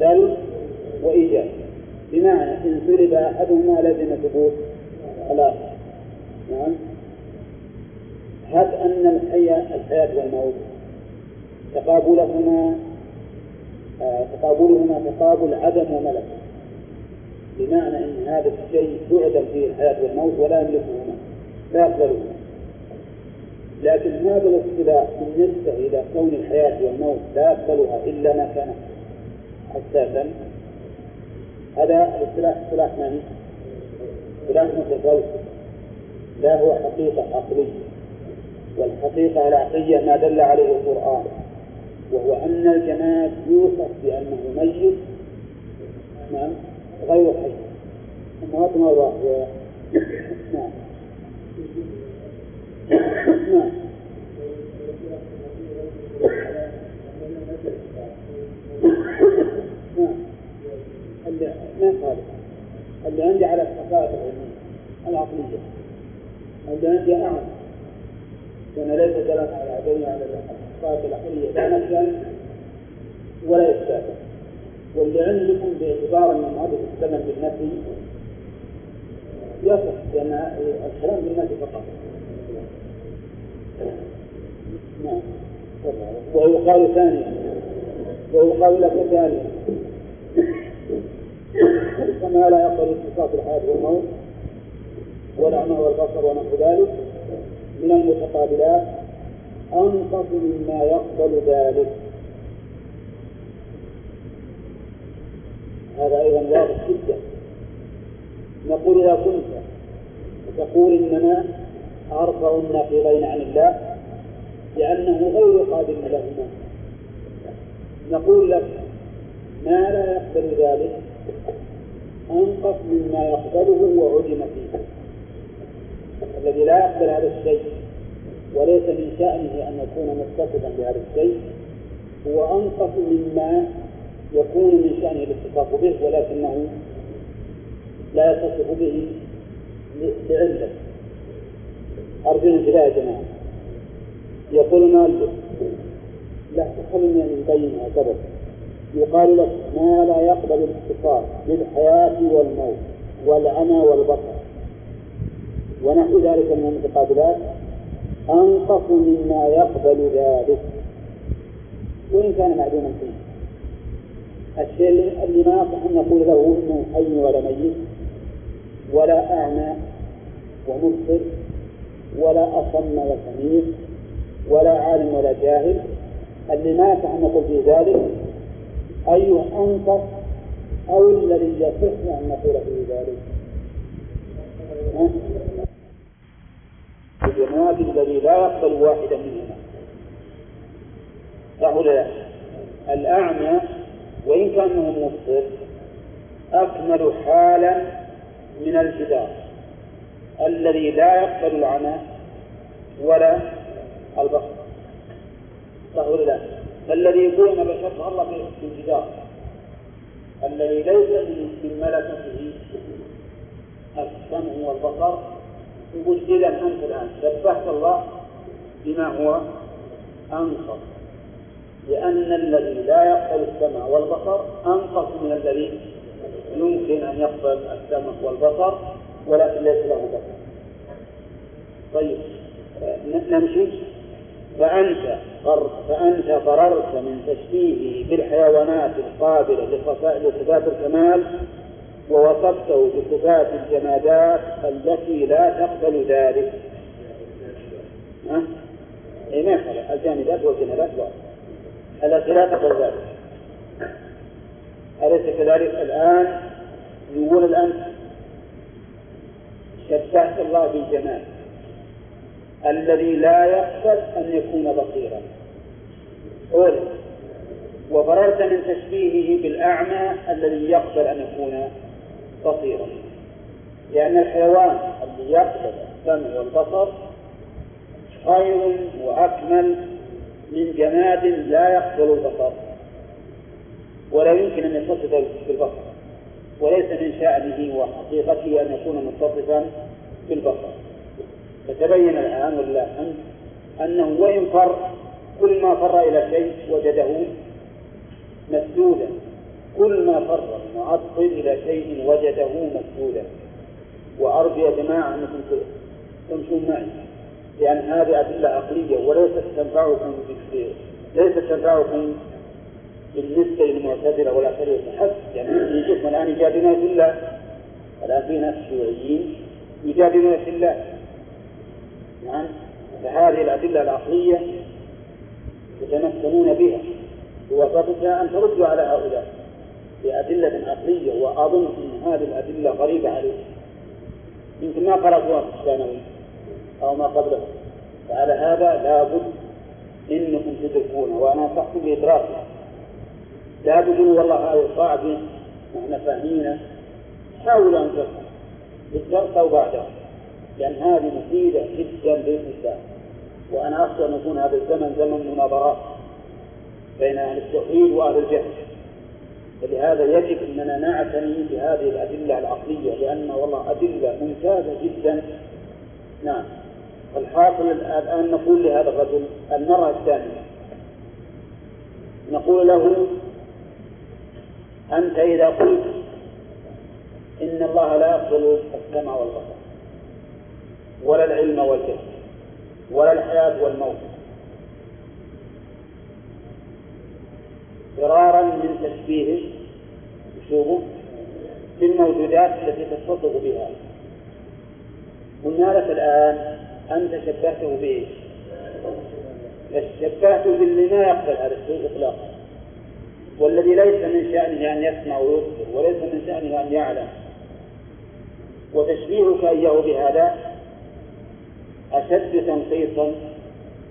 سلب وإيجاب. بمعنى إن سلب أحدهما لازم ثبوت. الآخر نعم. هب أن الحياة الحياة والموت تقابلهما آه تقابلهما تقابل عدم وملك. بمعنى أن هذا الشيء تعدم فيه الحياة والموت ولا يملكهما. لا يقبلهما. لكن هذا الاصطلاح بالنسبة إلى كون الحياة والموت لا يقبلها إلا ما كان حساسا هذا الاصطلاح اصطلاح من؟ اصطلاح متفلسف لا هو حقيقة عقلية والحقيقة العقلية ما دل عليه القرآن وهو أن الجماد يوصف بأنه ميت نعم غير حي. أموات مرة نعم. نعم اللي اللي عندي على الحقائق العلمية العقلية اللي عندي أعلم لأن ليس دلالة على عدم على الصفات العقلية لا نفيا ولا إثباتا واللي عندكم باعتبار أن هذا الزمن بالنفي يصح لأن الكلام بالنفي فقط. نعم ويقال ثانيا ويقال لك ثانيا كما لا يقبل اتصاف الحياة والموت والعمى والبصر ونحو ذلك من المتقابلات. أنقص مما يقبل ذلك. هذا أيضا واضح جدا. نقول إذا كنت تقول إنما أرفع النقيضين عن الله لأنه غير قابل لهما نقول لك ما لا يقبل ذلك أنقص مما يقبله وعلم فيه. الذي لا يقبل هذا الشيء وليس من شأنه أن يكون متصفا بهذا الشيء هو أنقص مما يكون من شأنه الاتصاف به ولكنه لا يتصف به لعلة. أرجو الانتباه يا جماعة يقول المؤلف لا تخلني من بينها سبب يقال لك ما لا يقبل الاتصال بالحياة والموت والعمى والبصر ونحو ذلك من المتقابلات. أنقص مما يقبل ذلك. وإن كان معدوما فيه. الشيء اللي ما يصح أن نقول له إنه حي ولا ميت ولا أعمى ومبصر ولا أصم وسميع ولا عالم ولا جاهل. اللي ما نقول في ذلك أي أنقص أو الذي يصح أن نقول في ذلك. الجماد الذي لا يقبل واحدا منهما. فهنا الأعمى وإن كان مبصر أكمل حالا من الجدار. الذي لا يقبل العمى ولا البصر صح ولا لا؟ فالذي ان بشرت الله في الجدار. الذي ليس من ملكته السمع والبصر. يقول إذا أنت الآن شبهت الله بما هو أنقص. لأن الذي لا يقبل السمع والبصر أنقص من الذي يمكن أن يقبل السمع والبصر. ولكن ليس له بصر طيب نمشي. فأنت فأنت فررت من تشبيهه بالحيوانات القابلة لصفات الكمال ووصفته بصفات الجمادات التي لا تقبل ذلك. ها؟ إيه ما الجامدات والجمادات التي لا تقبل ذلك. أليس كذلك؟ الآن يقول الآن شبهت الله بالجمال الذي لا يقبل أن يكون بصيرا. أولا وفررت من تشبيهه بالأعمى الذي يقبل أن يكون بصيرا. لأن الحيوان الذي يقبل السمع والبصر خير وأكمل من جماد لا يقبل البصر. ولا يمكن أن يتصف بالبصر. وليس من شأنه وحقيقته أن يكون متصفا بالبصر. فتبين الآن ولله الحمد أنه وإن فر كل ما فر إلى شيء وجده مسدودا. كل ما فر المعطل إلى شيء وجده مسدودا. وأرجو يا جماعة أنكم تمشون معي لأن هذه أدلة عقلية وليست تنفعكم ليست تنفعكم بالنسبة للمعتزلة والأشرية فحسب. يعني يشوفون الآن يجادلون في الله الآن في ناس شيوعيين يجادلون في الله. نعم؟ فهذه الأدلة العقلية يتمكنون بها. بوسطها أن تردوا على هؤلاء بأدلة عقلية وأظن أن هذه الأدلة غريبة عليكم يمكن ما قرأتوها في الثانوي أو ما قبله فعلى هذا لابد إنكم تدركونه وأنا أنصحكم بإدراكها لا تقولوا والله هذه صعبة نحن فاهمينه حاولوا أن تفهموا بالدرس أو بعده. لأن هذه مفيدة جدا للإنسان وأنا أخشى أن يكون هذا الزمن زمن مناظرات بين أهل التوحيد وأهل الجهل. فلهذا يجب أننا نعتني بهذه الأدلة العقلية لأن والله أدلة ممتازة جدا. نعم. الحاصل الآن نقول لهذا الرجل المرة الثانية. نقول له أنت إذا قلت إن الله لا يقبل السمع والبصر ولا العلم والجهل ولا الحياة والموت فرارا من تشبيه شوفوا بالموجودات التي تتصف بها قلنا لك الآن أنت شبهته بإيش؟ شبهته باللي ما يقبل هذا الشيء إطلاقا والذي ليس من شأنه أن يسمع ويبصر وليس من شأنه أن يعلم. وتشبيهك إياه بهذا أشد تنقيصا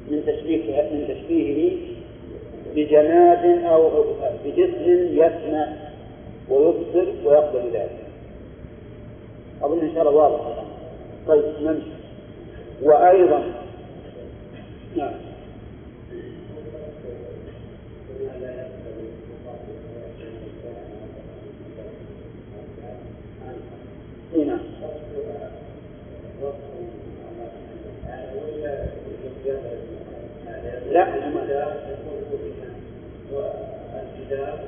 من تشبيه من تشبيهه بجماد أو بجسم يسمع ويبصر ويقبل ذلك. أظن إن شاء الله واضح. طيب نمشي. وأيضا نعم. لا والكتاب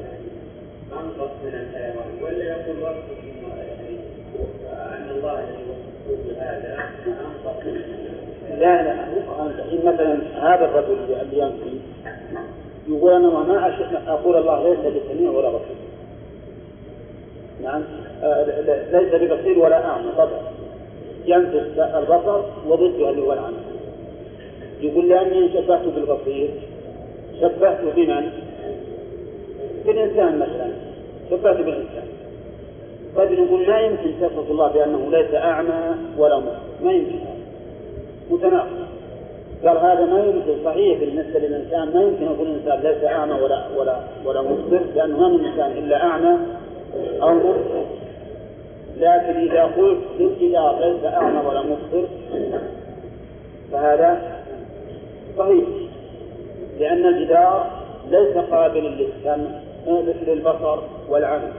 أنقص من الحيوان ولا يقول ان الله لا لا مثلا هذا الرجل اللي ينفي يقول أنا ما أقول الله ليس بسميع ولا بصير. نعم. آه، ليس ببصير ولا أعمى طبعا. ينفي البصر وضده اللي هو العمى. يقول لاني شبهته بالبصير شبهته بمن؟ بالإنسان مثلا شبهته بالإنسان. طيب نقول ما يمكن تصف الله بأنه ليس أعمى ولا مبصر ما يمكن. متناقض. قال هذا ما يمكن صحيح بالنسبة للإنسان ما يمكن يقول الإنسان ليس أعمى ولا ولا ولا مبصر لأنه ما من إنسان إلا أعمى أو مبصر لكن إذا قلت للجدار ليس أعمى ولا مبصر فهذا صحيح لأن الجدار ليس قابلا للسمع للبصر والعمل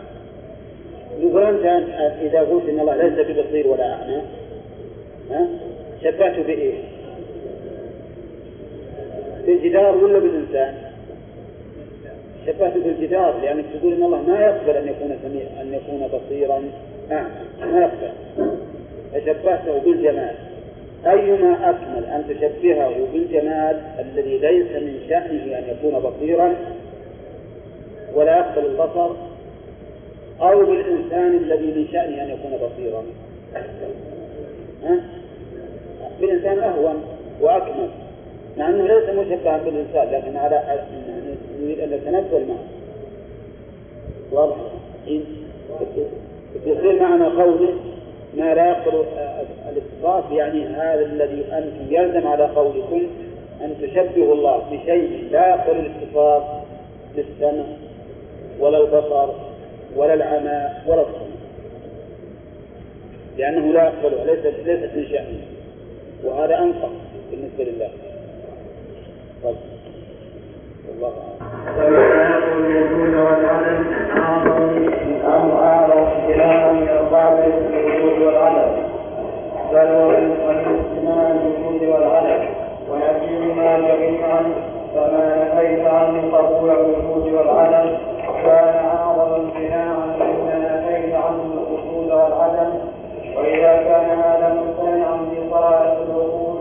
يقول أنت إذا قلت إن الله ليس ببصير ولا أعمى ها شبهته بإيش؟ بالجدار ولا بالإنسان؟ شبهته بالجدار لأنك تقول إن الله ما يقبل أن يكون سميع أن يكون بصيرا أعمى ما يقبل فشبهته بالجمال أيما أكمل أن تشبهه بالجمال الذي ليس من شأنه أن يكون بصيرا ولا يقبل البصر أو بالإنسان الذي من شأنه أن يكون بصيرا؟ بالإنسان أهون وأكمل مع أنه ليس مشبها بالإنسان لكن على نريد أن نتنزل معه. واضح؟ يصير معنى قوله ما لا يقبل الاتصاف يعني هذا الذي أنتم يلزم على قولكم أن تشبهوا الله بشيء لا يقبل الاتصاف بالسمع ولا البصر ولا العمى ولا الصمت. لأنه لا يقبله ليست ليست من شأنه. وهذا أنقص بالنسبة لله. طيب. والله أعلم الوجود والعدم اعظم أو اعظم اختلافا من القابل الوجود والعدم بل والاجتماع الوجود والعدم ونفيهما جميعا فما نفيت عنه قبول الوجود والعدم كان اعظم امتناعا مما نفيت عنه الوجود والعدم واذا كان هذا ممتنعا صلاه الوجود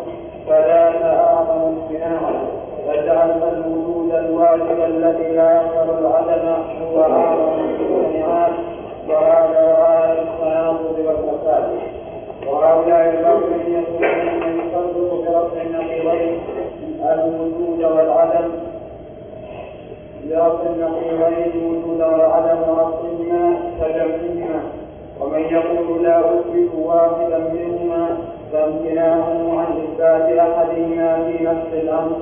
فذاك اعظم امتناعا فجعلت الوجود الواجب الذي لا يقبل العدم هو اعظم الامتناعات وهذا غايه التناقض والفساد وهؤلاء القوم يقولون من يفرق برفع النقيضين الوجود والعدم. برفع النقيضين الوجود والعدم ورفعهما كجمعهما ومن يقول لا أثبت واحدا منهما فامتناعه عن إثبات أحدهما في نفس الأمر.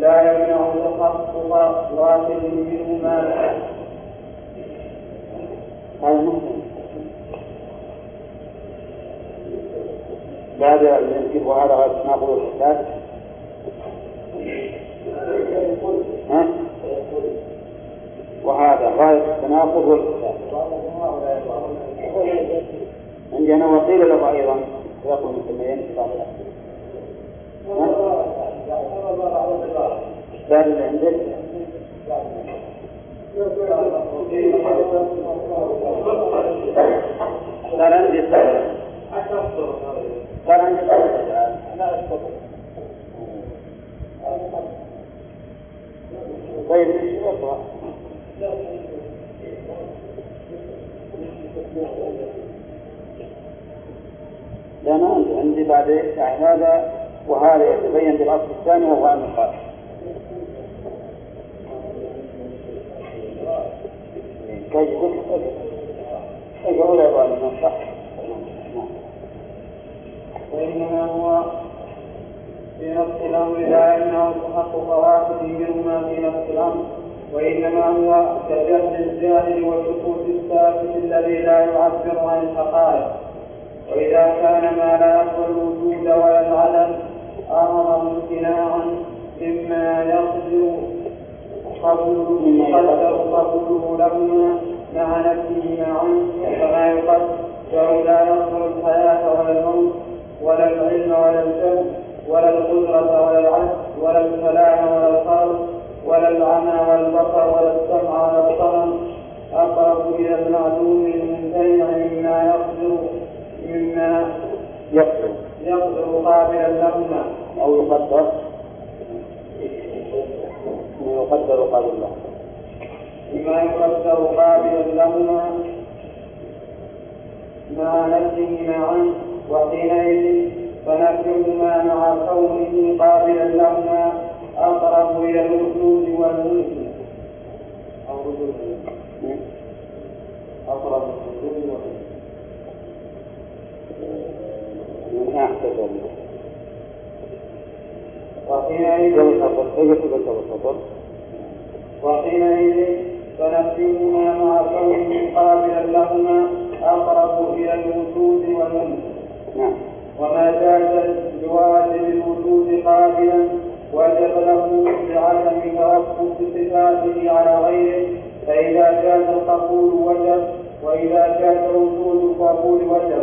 لا يمنع تحقق واحد منهما. هذا بعد وهذا غير تناقض الإحساس ها؟ وهذا غاية التناقض والإحساس عندنا وقيل له أيضا يقول في بعض الأحاديث إشكال اللي عندك صار عندي صار طيب إيش يقرا؟ لا عندي عندي بعد يعني هذا وهذا يتبين بالأصل الثاني وهو اقرا يا أبو صح وإنما هو في نفس الأمر لا يمنع حق فواته منهما في نفس الأمر وإنما هو كجهل الجاهل وسكوت الساكت الذي لا يعبر عن الحقائق. وإذا كان ما لا يقبل الوجود ولا العدم أمر امتناعا مما يقدر قبوله يقدر قبوله لهما مع نفسه معا كما يقدر لا يقبل الحياة ولا الموت ولا العلم ولا الجهل ولا القدرة ولا العجز ولا الكلام ولا الخلق ولا العمى ولا البصر ولا السمع ولا الصنم أقرب إلى المعلوم الممتنع مما يقدر مما يقدر يقدر قابلا لهما أو يقدر ما يقدر قبل الله. مما يقدر قابلا لهما مع نفسه معا وحينئذ فنفيهما مع كونه قابلا لهما أقرب إلى الوجود والملك أو أقرب إلى الوجود والملك وحينئذ وحينئذ فنفيهما مع كونه قابلا لهما أقرب إلى الوجود والملك نعم. وما جاز بواجب الوجود قابلا وجب له بعدم توقف صفاته على غيره. فإذا جاز القبول وجب وإذا جاز وجود القبول وجب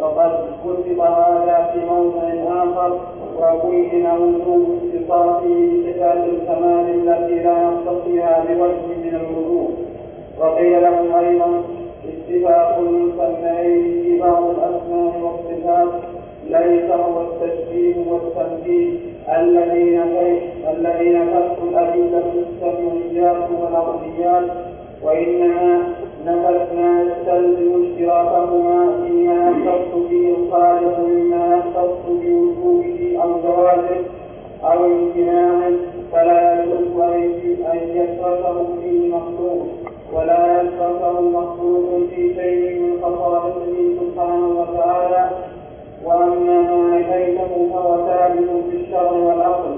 فقد كتب هذا في موضع آخر وبين وجوب اتصافه بصفات الكمال التي لا يقتصيها بوجه من الوجوه. وقيل له أيضا اتفاق المسميين في بعض الأسماء والصفات ليس هو التشبيه والتمثيل الذين الذين ترك الأدلة السمعيات والأرضيات وإنما نفت ما يستلزم اشتراكهما فيما يختص به الخالق مما يختص بوجوده أو جوازه أو امتناعه فلا يجوز أن يشركه فيه مخلوق ولا يشركه مخلوق في شيء من خصائصه سبحانه وتعالى. وأما ما نفيته فهو ثابت في الشرع والعقل.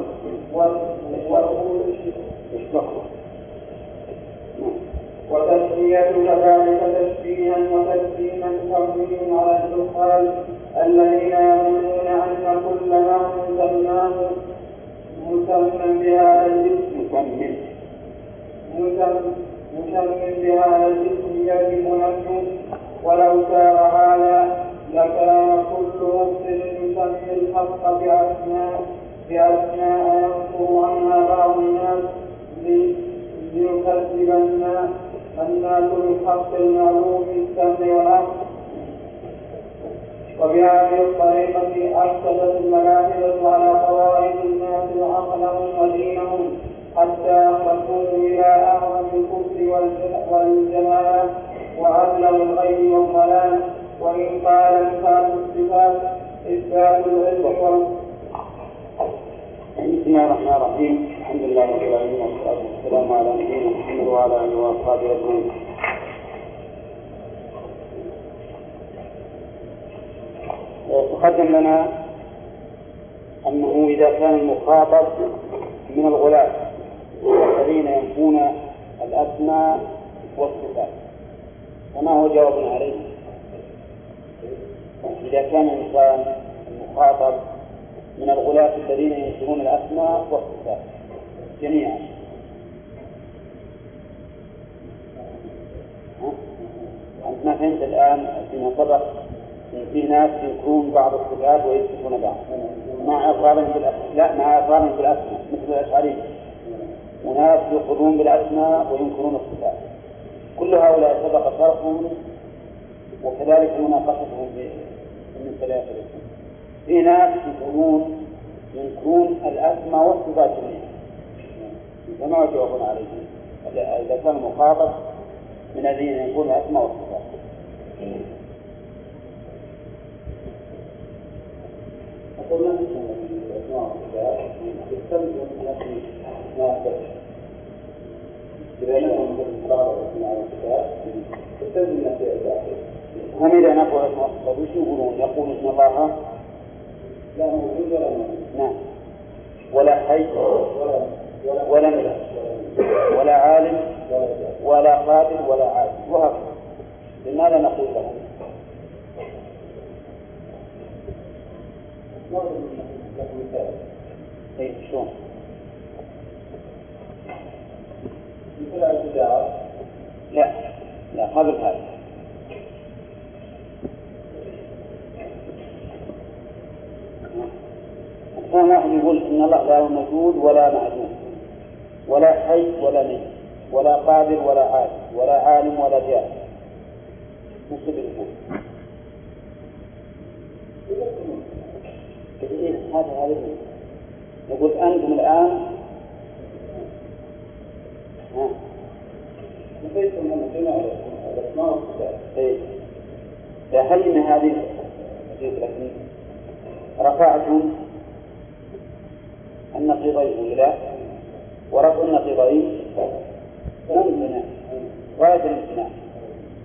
وتسمية كذلك تشبيها وتسليما تقويم على الجهال الذين يظنون أن كل ما سماه مسمى بهذا الاسم. مسمى. بهذا الاسم يجب نفسه. ولو كان هذا لكان كل مبطل يسمي الحق بأسماء بأسماء ينصر عنها بعض الناس ليكذب الناس الناس بالحق المعلوم بالسمع والعقل وبهذه الطريقة أفسدت الملاحدة على طوائف الناس عقلهم ودينهم حتى أخرجوه إلى أعظم الكفر والجمال وأبلغ الغيب والضلال. وإن قال إثبات الصفات إثبات العلم. بسم الله الرحمن الرحيم. الحمد لله رب العالمين والصلاة والسلام على نبينا محمد وعلى آله وأصحابه أجمعين. تقدم لنا أنه إذا كان المخاطب من الغلاة الذين ينفون الأسماء والصفات. فما هو جواب عليه؟ إذا كان الإنسان المخاطب من الغلاة الذين ينكرون الأسماء والصفات. جميعا. أنت ما فهمت الآن فيما سبق إن في ناس ينكرون بعض الصفات ويثبتون بعض. مع إقرارهم بالأسماء لا مع إقرارهم بالأسماء مثل الأشعرية. وناس يقرون بالأسماء وينكرون الصفات. كل هؤلاء سبق شرحهم وكذلك مناقشتهم في المثلات في ناس يقولون ينكرون الأسماء والصفات جميعا. فما يجاوبون عليهم إذا كان مخاطب من الذين ينكرون الأسماء والصفات أقول ما في الأسماء والصفات يستلزم نفي ما أثبت. إذا لم يكن الأسماء والصفات يستلزم نفي الذات هم إذا نقول اسم الله وش يقولون؟ يقول اسم الله؟ لا موجود ولا موجود. نعم. ولا حي؟ ولا ولا ملك ولا عالم ولا قادر ولا عالم وهكذا لماذا نقول له؟ اي شلون؟ لا لا قبل هذا كان واحد يقول إن الله لا موجود ولا معدوم ولا حي ولا ميت ولا قادر ولا عالم ولا عالم ولا جاهل وش يقول؟ إيه هذا هذا يقول أنتم الآن ها نفيتم من جميع الأسماء والصفات. إيه. هل من هذه رفعتم النقيضين إلى ورفع النقيضين ممتنع غاية الامتناع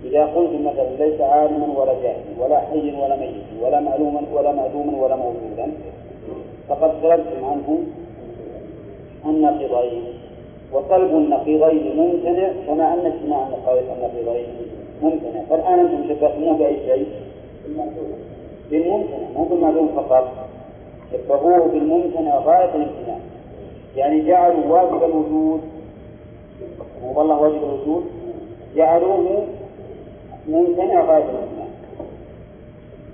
إذا قلت مثلا ليس عالما ولا جاهلا ولا حي ولا ميت ولا معلوما ولا معدوما ولا موجودا فقد سلبتم عنه النقيضين وطلب النقيضين ممتنع كما أن اجتماع النقيضين ممتنع. فالآن أنتم شبهتموه بأي شيء؟ بالممتنع. مو بالمعلوم فقط. شبهوه بالممتنع غاية الامتناع يعني جعلوا واجب الوجود والله واجب الوجود جعلوه ممتنع غاية الامتناع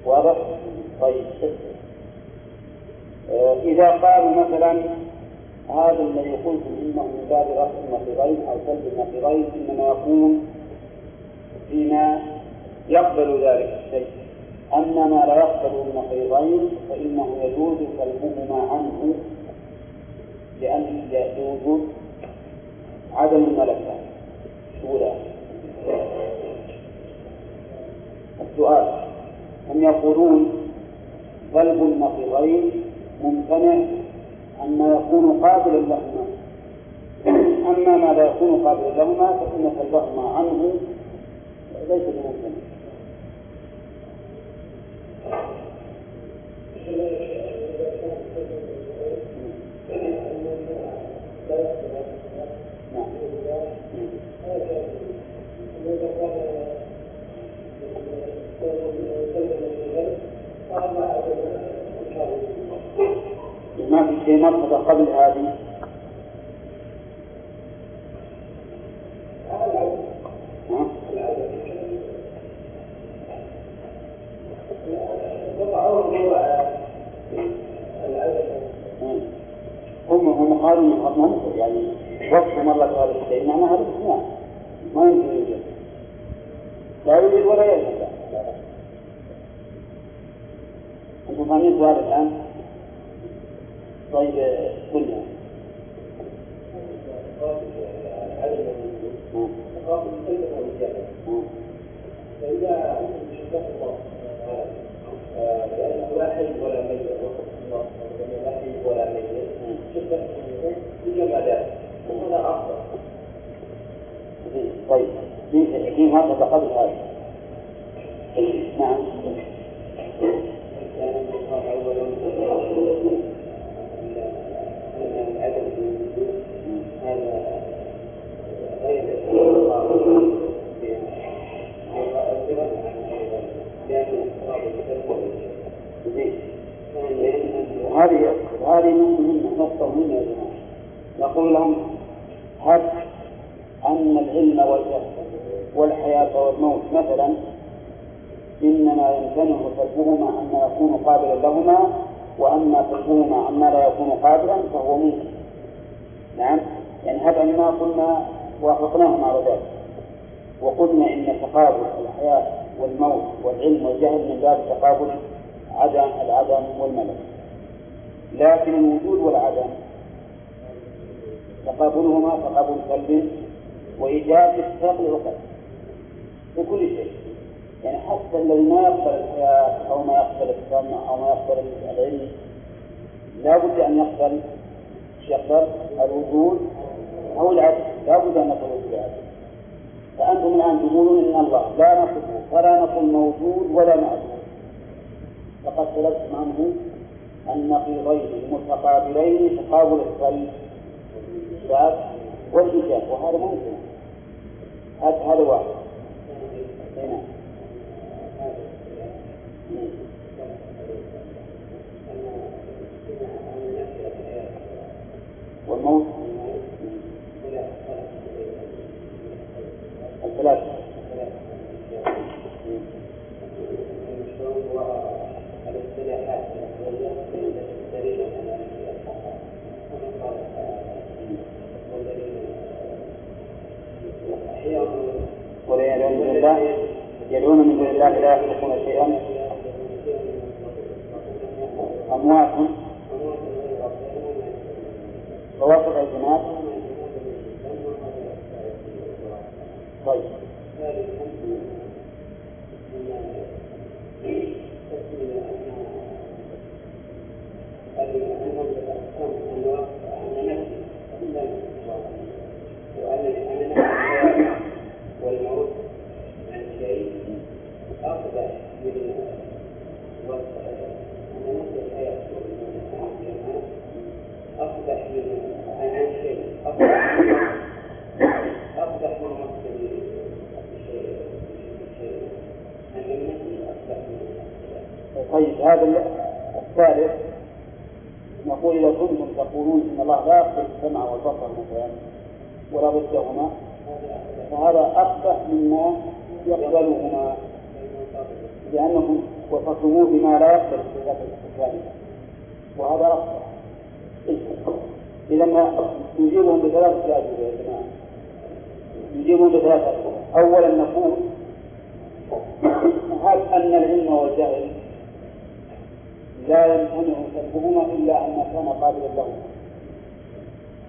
واضح؟ طيب. آه، إذا قالوا مثلا هذا الذي قلتم إنه من باب رفع النقيضين أو سلب النقيضين إنما يكون فيما يقبل ذلك الشيء. أما ما لا يقبل النقيضين فإنه يجوز سلبهما عنه لأن لوجود عدم الملكة. أولى السؤال. هم يقولون سلب النقيضين ممتنع أما يكون قابلا لهما. أما ما لا يكون قابلا لهما فإن سلبهما عنه ليس بممتنع. ما في شيء مرتبة قبل هذه؟ هم هم قالوا ممكن يعني وصفهم الله بهذا الشيء معنى هذا الاثنان ما يمكن يوجد لا يوجد ولا يوجد أنتم فاهمين السؤال الان؟ طيب قلنا فإذا شبهتم الله لأنه لا حي ولا ميت الله لا حي ولا ميت طيب في مرة قبل هذا نعم هذه هذه مهمة نقطة مهمة يا جماعة نقول لهم هب أن العلم والجهل والحياة والموت مثلا إنما يمتنع سلبهما عما يكون قابلا لهما وأما سلبهما عما لا يكون قابلا فهو ممكن نعم يعني هب إنما قلنا وافقناهم على ذلك وقلنا إن تقابل الحياة والموت والعلم والجهل من باب تقابل عدم العدم والملك لكن الوجود والعدم تقابلهما تقابل سلب وإيجاب الساق العقد في كل شيء. يعني حتى الذي ما يقبل الحياة أو ما يقبل السمع أو ما يقبل العلم لا بد أن يقبل يقبل الوجود أو العدم. لا بد أن يقبل العدم فأنتم الآن تقولون إن الله لا نصفه فلا نقول موجود ولا معدوم فقد سلبتم عنه النقيضين المتقابلين تقابل السلب والإيجاب وهذا ممكن هذا واحد. هنا والموت الثلاثة ولا يدعون من الله يدعون من دون الله لا يخلقون شيئا. أموات. فوسط الجنات طيب. والموت عن شيء أقبح من أن نفس الحياة أقبح من عن شيء أقبح أقبح من نفس الشيء أن النفس أقبح من طيب هذا الثالث. نقول إذا كنتم تقولون إن الله لا يقبل السمع والبصر مثلا ولا ضدهما فهذا أقبح مما يقبلهما لأنكم وصفتموه بما لا يقبل ذات الاستقلال وهذا أقبح إذا ما نجيبهم بثلاثة أجوبة يا جماعة نجيبهم بثلاثة أجوبة أولا نقول هل أن العلم والجهل لا يمتنع سلبهما إلا أن كان قابلا لهما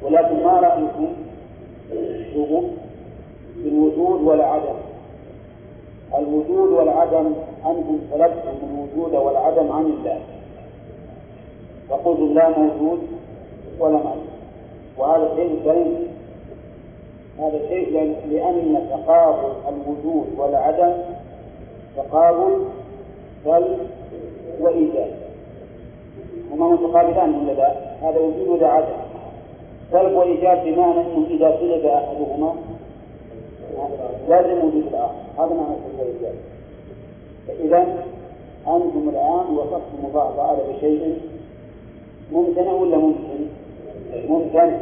ولكن ما رأيكم بالوجود والعدم؟ الوجود والعدم أنتم سلبتم الوجود والعدم عن الله. فقلتم لا موجود ولا معدوم وهذا شيء بعيد هذا شيء لأن تقابل الوجود والعدم تقابل سلب وإيجاب هما متقابلان ولا لا؟ هذا وجود ولا عدم؟ سلب وإيجاب بمعنى أنه إذا سلب أحدهما لازم وجود الآخر. هذا معنى سلب وإيجاب فإذا أنتم الآن وصفتم الله تعالى بشيء ممتنع ولا ممكن؟ ممتنع.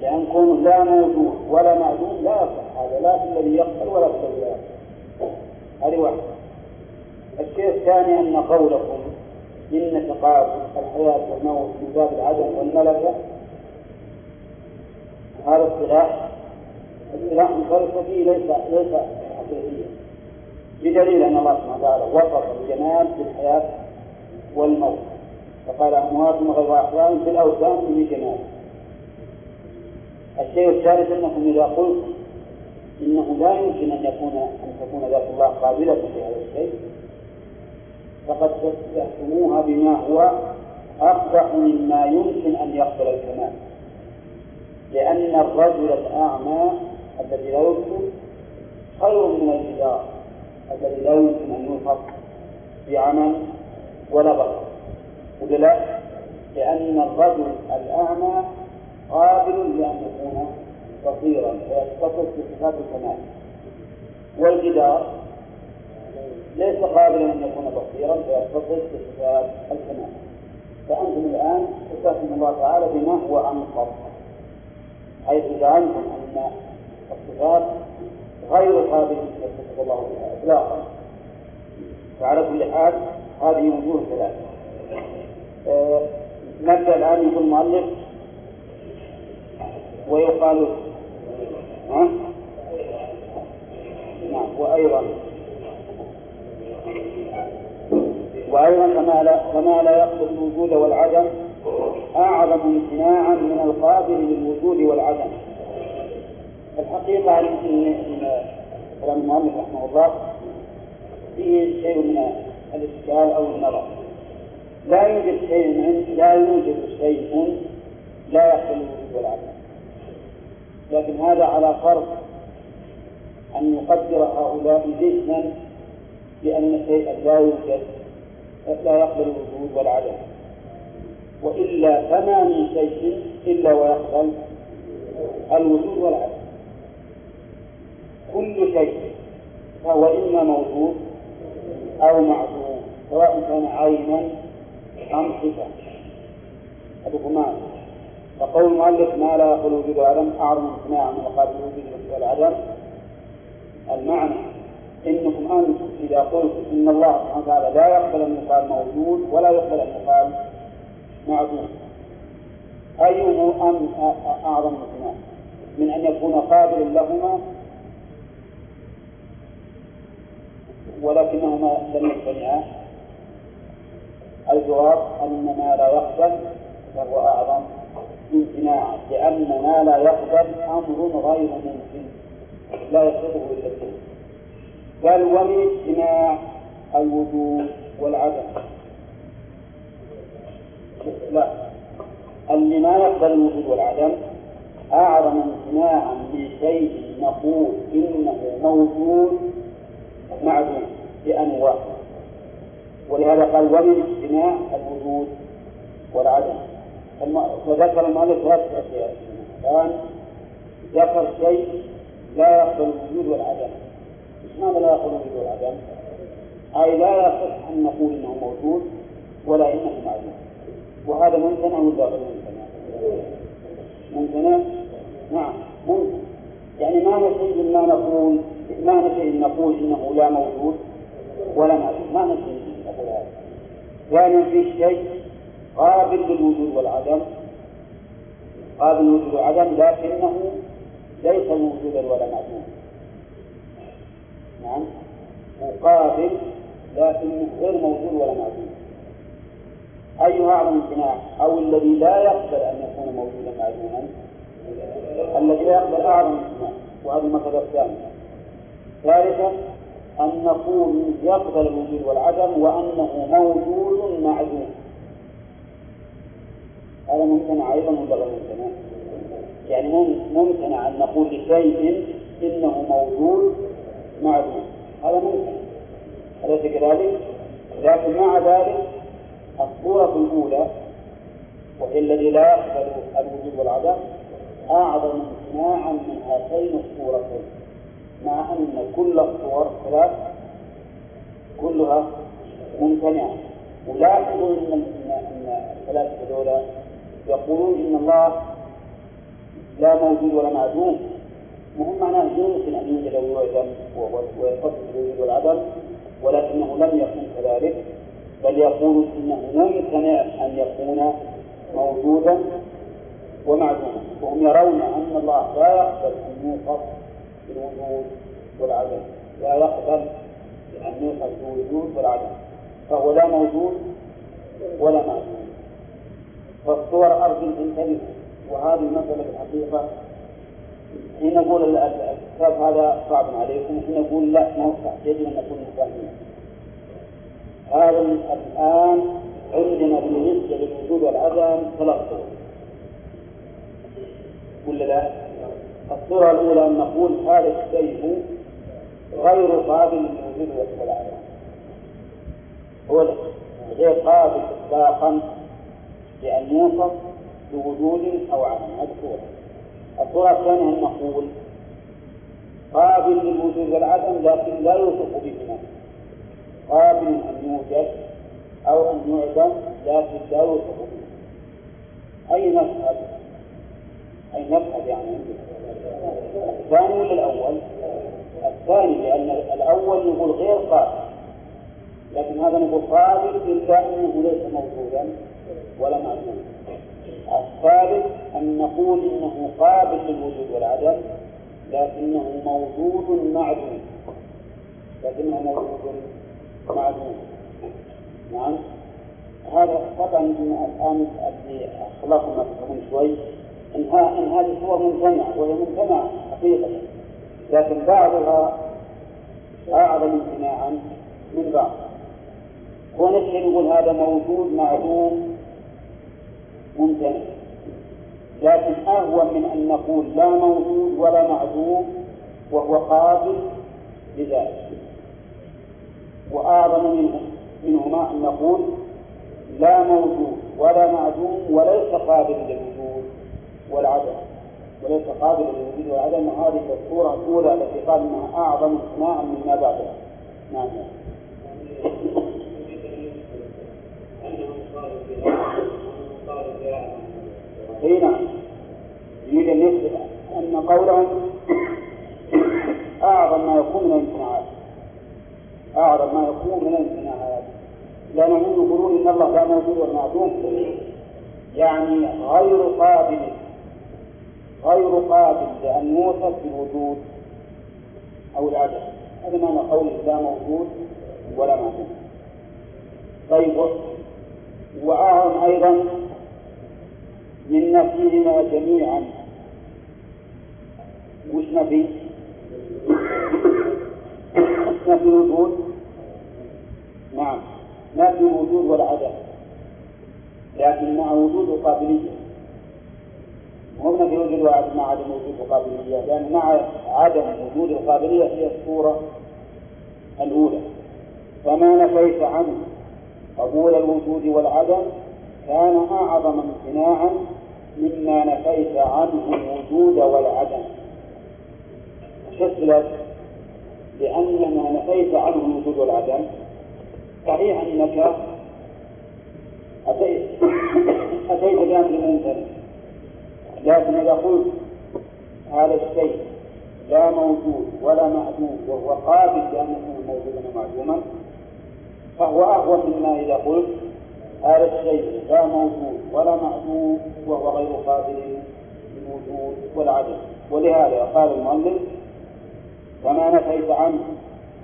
لأن كون لا موجود ولا معدوم لا يصح هذا لا في الذي يقبل ولا في الذي لا يقبل هذه واحدة. الشيء الثاني أن قولكم إن تقابل الحياة والموت من باب العدم والملكة. هذا اصطلاح. اصطلاح فلسفي ليس ليس حقيقيا. بدليل أن الله سبحانه وتعالى وصف الجمال بالحياة والموت. فقال أموات غير أحياء في الأوثان به جمال. الشيء الثالث أنكم إذا قلت إنه لا يمكن أن يكون أن تكون ذات الله قابلة لهذا الشيء. فقد تحكموها بما هو أقبح مما يمكن أن يقبل الكمال. لأن الرجل الأعمى الذي لا يبصر خير من الجدار الذي لا يمكن أن يوصف بعمل ولا بصر لأن الرجل الأعمى قابل لأن يكون بصيرا فيتصف بصفات الكمال. والجدار ليس قابلا أن يكون بصيرا فيتصف بصفات الكمال. فأنتم الآن تستخدم الله تعالى بما هو أنقض حيث زعمتم أن الصفات غير قابلة أن يتصف الله بها إطلاقا. فعلى كل حال هذه وجوه ثلاثة. أه نبدأ الآن يقول المؤلف ويقال نعم وأيضا. وأيضا كما لا كما لا يقبل الوجود والعدم أعظم امتناعا من القابل للوجود والعدم. الحقيقة أن كلام المؤلف رحمه الله. فيه شيء من الإشكال أو النظر. لا يوجد شيء لا يوجد شيء لا يقبل الوجود والعدم. لكن هذا على فرض أن يقدر هؤلاء ذهنا بأن شيئا لا يوجد لا يقبل الوجود والعدم. وإلا فما من شيء إلا ويقبل الوجود والعدم. كل شيء فهو إما موجود أو معدوم سواء كان عينا أم صفة. معنى فقول المؤلف ما لا يقبل الوجود والعدم أعظم امتناعا من مقابل الوجود والعدم. المعنى إنكم أنتم إذا قلتم إن الله سبحانه وتعالى لا يقبل ان يقال موجود ولا يقبل ان يقال معدوم ايهما أعظم امتناع من أن يكون قابلا لهما ولكنهما لم يجتمعا. الجواب أن ما لا يقبل فهو أعظم امتناعا لأن ما لا يقبل أمر غير ممكن لا يصدقه إلا الدين قال ومن اجتماع الوجود والعدم. لا. اللي ما يقبل الوجود والعدم أعظم امتناعا لشيء نقول إنه موجود معدوم بأنواع ولهذا قال ومن اجتماع الوجود والعدم. فذكر المؤلف ثلاثة أشياء الآن ذكر شيء لا يقبل الوجود والعدم ماذا لا يقبل الوجود والعدم؟ أي لا يصح أن نقول إنه موجود ولا إنه معدوم وهذا ممتنع ولا غير ممتنع؟ ممتنع؟ نعم ممكن يعني ما نشيء ما نقول ما نشيء نقول إنه لا موجود ولا معدوم ما نشيء نقول هذا يعني في شيء قابل للوجود والعدم. قابل للوجود والعدم لكنه ليس موجودا ولا معدوما. نعم. مقابل لكنه غير موجود ولا معدوم. أيها أعظم امتناع أو الذي لا يقبل أن يكون موجودا معدوما الذي لا يقبل أعظم امتناع وهذه المسألة الثانية ثالثا أن نقول يقبل الوجود والعدم وأنه موجود معدوم. هذا ممتنع أيضا ولا غير ممتنع؟ يعني ممتنع أن نقول لشيء إنه موجود معدوم هذا ممكن أليس كذلك؟ لكن مع ذلك الصورة الأولى وهي الذي لا يقبل الوجود والعدم أعظم امتناعا من هاتين الصورتين مع أن كل الصور ثلاث كلها ممتنعة ولاحظوا أن الثلاثة هذولا يقولون إن الله لا موجود ولا معدوم. وهم معناه يمكن أن يوجد ويعدم ويتصف بالوجود والعدم ولكنه لم يكن كذلك بل يقول إنه ممتنع أن يكون موجودا ومعدوما. وهم يرون أن الله لا يقبل أن يوصف بالوجود والعدم لا يقبل أن يوصف بالوجود والعدم فهو لا موجود ولا معدوم. فالصور أرجو تنتبهوا وهذه المسألة في الحقيقة. حين نقول الكتاب هذا صعب عليكم حين نقول لا ما هو يجب أن نكون مفاهيم هذا الآن عندنا بالنسبة للوجود والعدم ثلاث صور. ولا لا؟ الصورة الأولى أن نقول هذا الشيء غير قابل للوجود والعدم هو غير قابل إطلاقا لأن يوصف بوجود أو عدم. هذه صورة الصورة الثانية أن نقول قابل للوجود والعدم لكن لا يوصف بهما قابل أن يوجد أو أن يعدم لكن لا يوصف به. أي نفعل أي نفعل يعني؟ الثاني ولا الأول؟ الثاني لأن الأول نقول غير قابل. لكن هذا نقول قابل إلا أنه ليس موجودا. ولا معلوم الثالث أن نقول إنه قابل للوجود والعدم لكنه موجود معدوم. لكنه موجود معدوم. نعم. هذا طبعا الآن اللي أخلاقهم تفهمون شوي. إن, إن هذه صور ممتنعة وهي ممتنعة حقيقة. لكن بعضها أعظم امتناعا من بعض. ونحن نقول هذا موجود معدوم ممتنع لكن أهون من أن نقول لا موجود ولا معدوم وهو قابل لذلك. وأعظم منه منهما أن نقول لا موجود ولا معدوم وليس قابل للوجود والعدم. وليس قابل للوجود والعدم. هذه الصورة الأولى التي قال أنها أعظم اقناعا مما بعدها نعم. اي نعم يريد أن يثبت أن قولهم أعظم ما يكون من الامتناعات أعظم ما يكون من الامتناعات لانهم يقولون إن الله لا موجود والمعدوم يعني غير قابل غير قابل لأن يوصف بالوجود أو العدم. هذا معنى قول لا موجود ولا معدوم. طيب وأعظم أيضا من نفيهما جميعا. وش نفي؟ نفي الوجود نعم نفي الوجود والعدم. لكن مع وجود القابلية مو نفي الوجود والعدم مع عدم وجود القابلية لأن مع عدم وجود القابلية هي الصورة الأولى. فما نفيت عنه؟ قبول الوجود والعدم كان أعظم امتناعا مما نفيت عنه الوجود والعدم. شكلت لأن ما نفيت عنه الوجود والعدم. صحيح أنك أتيت أتيت بأمر ممتنع لكن إذا قلت هذا الشيء لا موجود ولا معدوم وهو قابل لأن يكون موجودا ومعدوما فهو أهون مما إذا قلت هذا الشيء لا موجود ولا معدوم وهو غير قابل للوجود والعدم ولهذا قال المؤلف كما نفيت عنه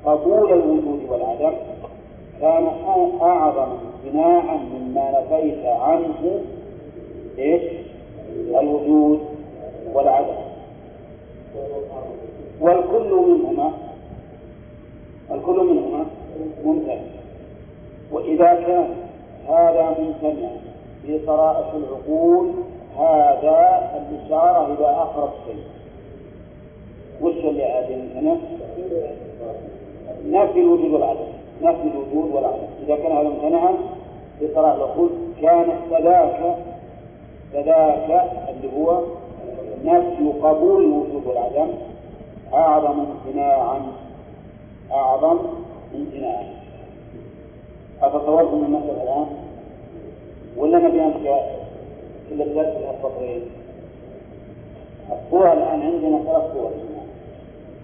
قبول الوجود والعدم كان أعظم امتناعا مما نفيت عنه إيش؟ الوجود والعدم. والكل منهما الكل منهما ممتنع. وإذا كان هذا ممتنع في طرائف العقول هذا الإشارة إلى أقرب شيء. وش اللي عاد يمتنع؟ نفي الوجود والعدم. نفي الوجود والعدم. إذا كان هذا ممتنعا في طرائف العقول كان فذاك فذاك اللي هو نفي قبول الوجود والعدم أعظم امتناعا. أعظم امتناعا. أتصوركم المسألة الآن؟ ولا نبي أمشي كل الدرس في السطرين الصورة الآن عندنا ثلاث صور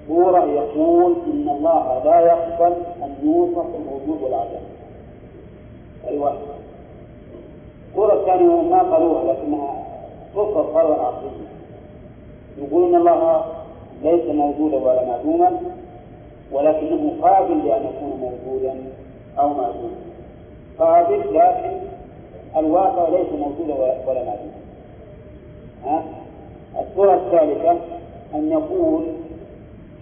صورة يقول إن الله لا يقبل أن يوصف الوجود والعدم أيوة. الصورة الثانية ما قالوها لكنها تصل قولا عقليا يقول إن الله ليس موجودا ولا معدوما ولكنه قابل لأن يكون موجودا. أو معدوما قابل لكن الواقع ليس موجودا ولا معدوما ها؟ الصورة الثالثة أن يقول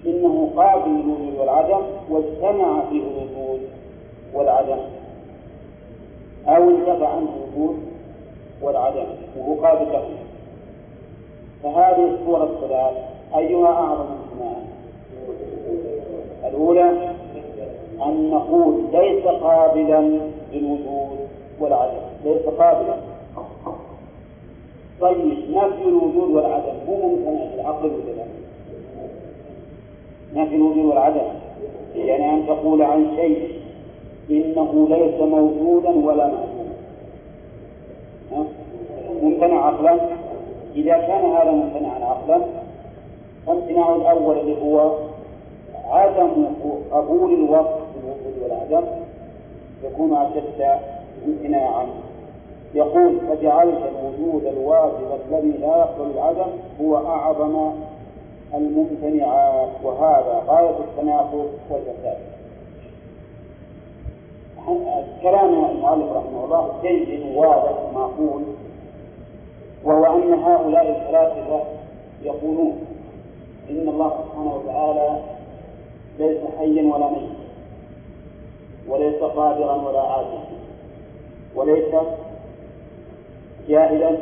إنه قابل للوجود والعدم واجتمع فيه الوجود والعدم. أو انتفع عنه الوجود والعدم وهو قابل له. فهذه الصورة الثلاث أيها أعظم امتناعا الأولى أن نقول ليس قابلا للوجود والعدم ليس قابلا. طيب نفي الوجود والعدم مو ممتنع في العقل ولا نفي الوجود والعدم. يعني أن تقول عن شيء إنه ليس موجودا ولا معدوما. ممتنع عقلا؟ إذا كان هذا ممتنعا عقلا فامتناع الأول اللي هو عدم قبول الوصف والعدم يكون أشد امتناعا يقول فجعلت الوجود الواجب الذي لا يقبل العدم هو أعظم الممتنعات وهذا غاية التناقض والفساد. كلام المؤلف رحمه الله جيد واضح معقول وهو أن هؤلاء الفلاسفة يقولون إن الله سبحانه وتعالى ليس حيا ولا ميتا. وليس قادرا ولا عاجزا وليس جاهلا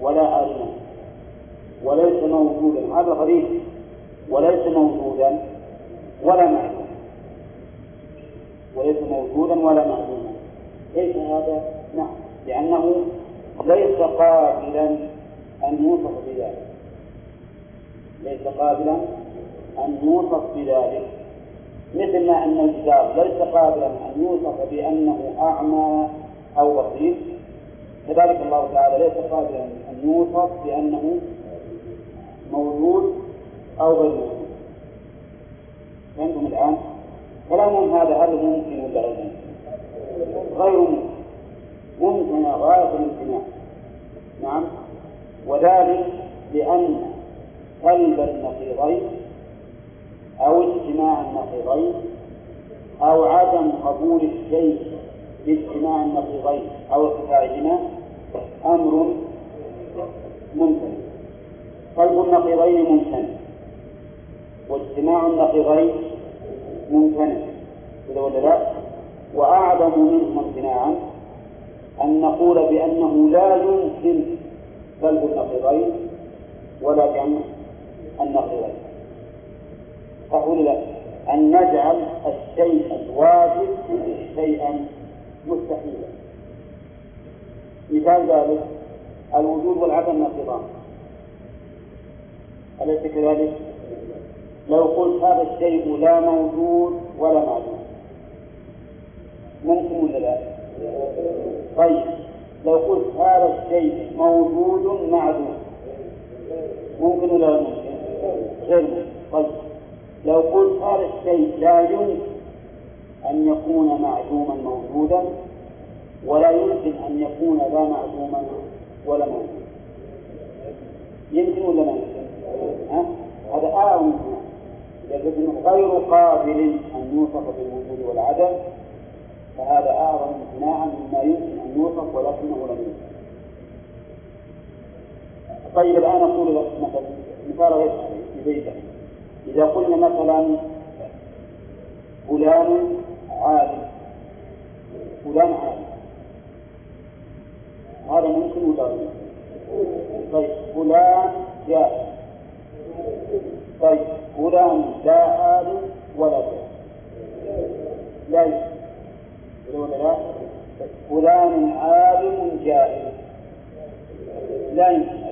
ولا عالما وليس موجودا هذا غريب وليس موجودا ولا معلوما وليس موجودا ولا معلوما. كيف هذا؟ نعم لأنه ليس قابلا أن يوصف بذلك. ليس قابلا أن يوصف بذلك. مثل ما أن الجدار ليس قابلا أن يوصف بأنه أعمى أو بصير كذلك الله تعالى ليس قادرا أن يوصف بأنه موجود أو غير موجود فهمتم الآن؟ كلامهم هذا هل ممكن ولا غير ممكن؟ غير ممكن ممكن غاية الامتناع نعم وذلك لأن قلب النقيضين أو اجتماع النقيضين أو عدم قبول الشيء باجتماع النقيضين أو ارتفاعهما أمر ممتنع قلب النقيضين ممتنع واجتماع النقيضين ممتنع كذا ولا لا؟ وأعظم منه امتناعا أن نقول بأنه لا يمكن قلب النقيضين ولا جمع النقيضين. فقول لا أن نجعل الشيء الواجب شيئا مستحيلا مثال ذلك الوجود والعدم نقيضان أليس كذلك؟ لو قلت هذا الشيء لا موجود ولا معلوم ممكن ولا لا؟ طيب لو قلت هذا الشيء موجود معدوم ممكن ولا لا ممكن؟ غير ممكن طيب لو قلت هذا الشيء لا يمكن أن يكون معدوما موجودا ولا يمكن أن يكون لا معدوما ولا موجودا. يمكن ولا ما يمكن؟ هذا أعظم لكن غير قابل أن يوصف بالوجود والعدم فهذا أعظم امتناعا مما يمكن أن يوصف ولكنه لم يوصف. طيب الآن أقول مثلا مثال غير صحيح إذا قلنا مثلا فلان عالم فلان عالم. هذا ممكن ولا طيب فلان جاهل طيب فلان لا عالم ولا جاهل لا يمكن. لا؟ فلان عالم جاهل. لا يمكن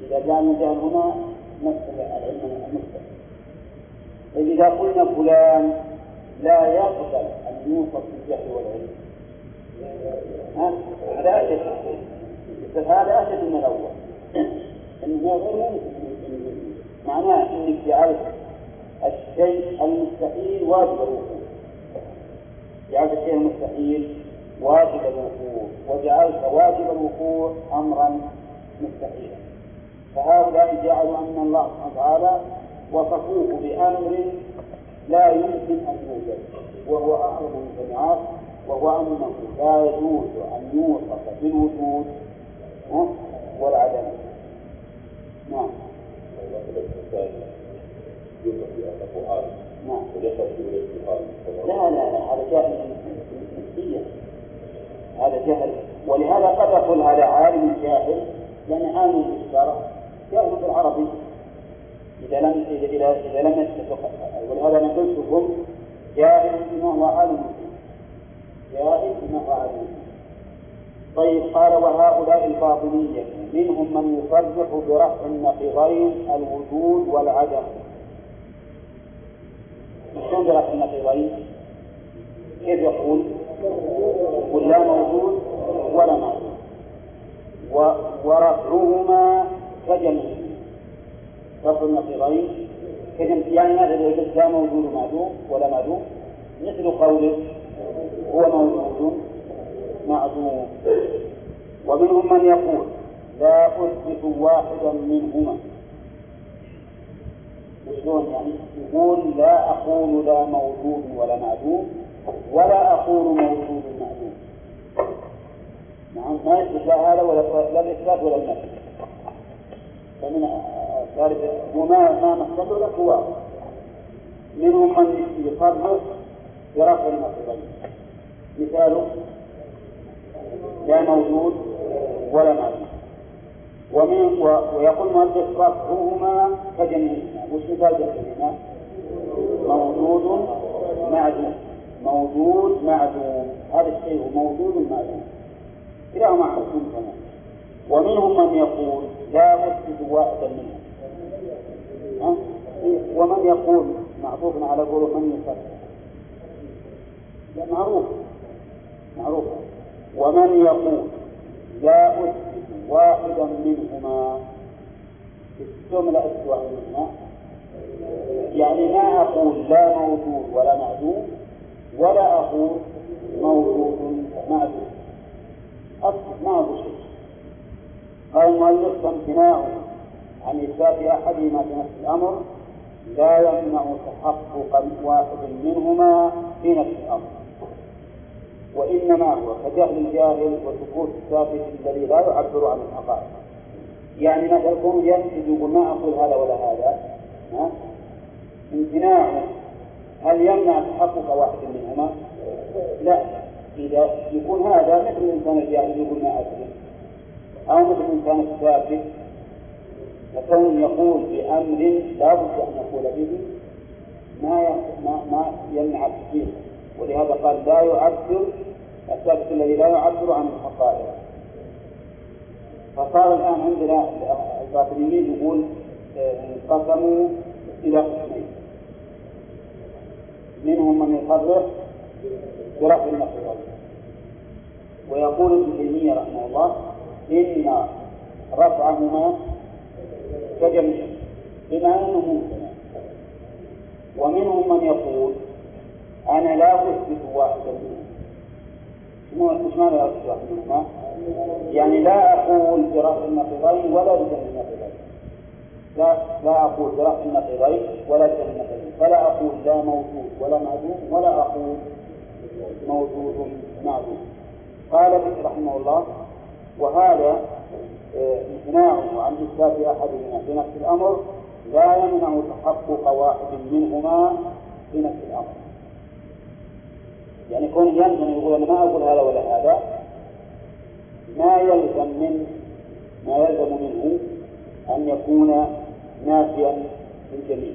إذا كان الجهل هنا مثل العلم إذا قلنا فلان لا يقبل أن يوصف بالجهل والعلم. هذا أشد. هذا أشد من الأول. إنه غير ممكن معناه أنك جعلت الشيء المستحيل واجب الوقوع جعلت الشيء المستحيل واجب الوقوع وجعلت واجب الوقوع أمرا مستحيلا. فهؤلاء جعلوا أن الله سبحانه وتعالى وصفوه بأمر لا يمكن أن يوجد وهو أعظم الجماعات وهو أنه لا يجوز أن يوصف بالوجود والعدم. نعم. نعم لا لا لا هذا جهل هذا جهل. ولهذا قد يقول هذا عالم جاهل يعني عالم بالشرع جاهل بالعربي. إذا لم إذا إذا, لم يتفق ولهذا أنا قلت لكم جاهل بما هو عالم جاهل بما هو عالم طيب قال وهؤلاء الباطنية منهم من يصرح برفع النقيضين الوجود والعدم. شلون برفع النقيضين؟ كيف يقول؟ يقول لا موجود ولا معدوم ورفعهما كجمع النقيضين كجمع يعني ماذا لو قلت لا موجود معدوم ولا معدوم. مثل قوله هو موجود معدوم. ومنهم من يقول لا أثبت واحدا منهما. شلون يعني؟ يقول لا أقول لا موجود ولا معدوم ولا أقول موجود معدوم. نعم ما يثبت لا هذا ولا لا الإثبات ولا النفي. فمن وما ما محتاج لك هو. منهم من يصرف برفع النصبين مثاله لا موجود ولا معدوم ومن ويقول المؤلف رفعهما كجميعهما وش مثال جميعهما؟ موجود معدوم. موجود معدوم. هذا الشيء موجود معدوم. كلاهما حكم كمان ومنهم من يقول لا أثبت واحدا منهم؟ ومن يقول معروف على قول من يصدق لا معروف. معروف. ومن يقول لا أثبت واحدا منهما؟ أثبت واحدا منهما يعني ما أقول لا موجود ولا معدوم ولا أقول موجود معدوم. أصل ما هو شيء. قال المؤلف فامتناع عن إثبات أحدهما في نفس الأمر لا يمنع تحقق واحد منهما في نفس الأمر. وإنما هو كجهل الجاهل وسكوت الثابت الذي لا يعبر عن الحقائق. يعني مثلا يكون ينتج يقول ما أقول هذا ولا هذا ها؟ امتناعه هل يمنع تحقق واحد منهما؟ لا. إذا يكون هذا مثل الإنسان الجاهل يقول ما أدري. أو مثل الإنسان الثابت فكون يقول بأمر لا بد أن يقول به ما ما ما يمنع ولهذا قال لا يعبر الثابت الذي لا يعبر عن الحقائق فصار الآن عندنا الباطنيين يقول انقسموا إلى قسمين. منهم من يصرف برفع النقل ويقول ابن تيمية رحمه الله إن رفعهما كجميع بما أنه ومنهم من يقول أنا لا أثبت واحدا منهم. إيش معنى لا أثبت واحدا منهما؟ يعني لا أقول برفع النقيضين ولا بجمع النقيضين لا لا أقول برفع النقيضين ولا بجمع النقيضين فلا أقول لا موجود ولا معدوم ولا أقول موجود معدوم. قال رحمه الله وهذا امتناعه عن إثبات أحدهما في نفس الأمر لا يمنع تحقق واحد منهما في نفس الأمر. يعني كون يمكن يقول أنا ما أقول هذا ولا هذا ما يلزم من ما يلزم منه أن يكون نافيا للجميع.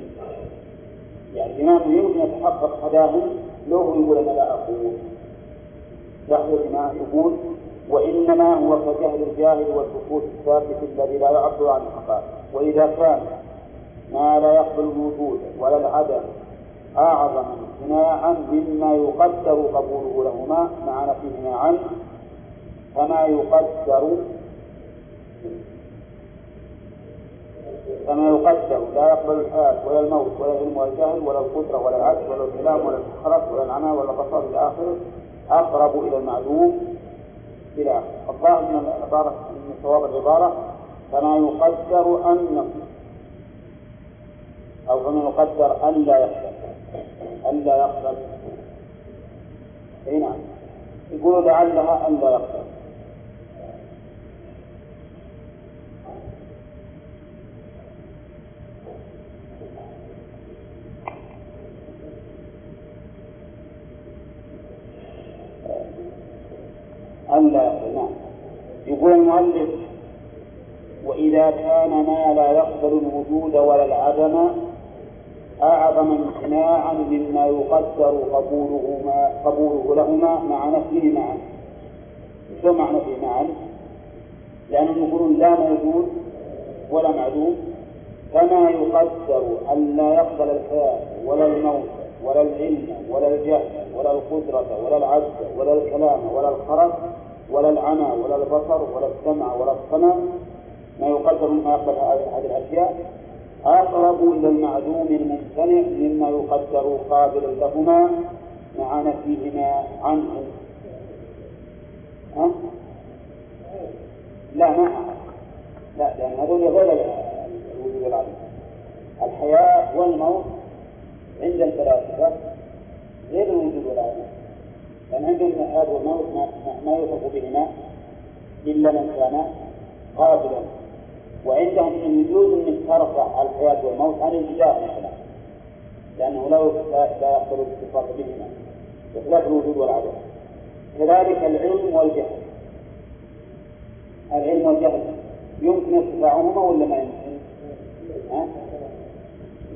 يعني بما يمكن يتحقق تداهم لو يقول أنا لا أقول. يحيى بما يقول. وإنما هو كجهل الجاهل والسكوت الثابت الذي لا يعبر عن الحقائق وإذا كان ما لا يقبل الوجود ولا العدم أعظم امتناعا مما يقدر قبوله لهما مع نفيهما عنه كما يقدر كما يقدر لا يقبل الحياة ولا الموت ولا العلم ولا الجهل ولا القدرة ولا العجز ولا الكلام ولا الحرف ولا العمى ولا البصر إلى آخره. أقرب إلى المعلوم إلى آخره الظاهر من العبارة من صواب العبارة كما يقدر أنه أو كما يقدر أن لا يقبل أن لا يقبل. أي نعم. يقول لعلها أن لا يقبل. المؤلف. وإذا كان ما لا يقبل الوجود ولا العدم أعظم امتناعا مما يقدر قبوله ما قبوله لهما مع نفيه معا. شو معنى نفيه معا؟ لأنهم يقولون لا موجود ولا معدوم. كما يقدر أن لا يقبل الحياة ولا الموت ولا العلم ولا الجهل ولا القدرة ولا العجز ولا الكلام ولا الخرج ولا العمى ولا البصر ولا السمع ولا السمع ما يقدر ما يقبل هذه الأشياء. أقرب إلى المعدوم الممتنع مما يقدر قابلا لهما مع نفيهما عنه. ها؟ لا ما لا لأن هذول غير الوجود والعدم الحياة والموت عند الفلاسفة غير الوجود والعدم لأن عندهم الحياة والموت ما, يوصف بهما إلا من كان قابلا. وعندهم من يجوز أنك ترفع الحياة والموت عن الجدار مثلا لأنه لا لا يقبل الاتصال بهما بخلاف الوجود والعدم. كذلك العلم والجهل. العلم والجهل يمكن ارتفاعهما ولا ما يمكن؟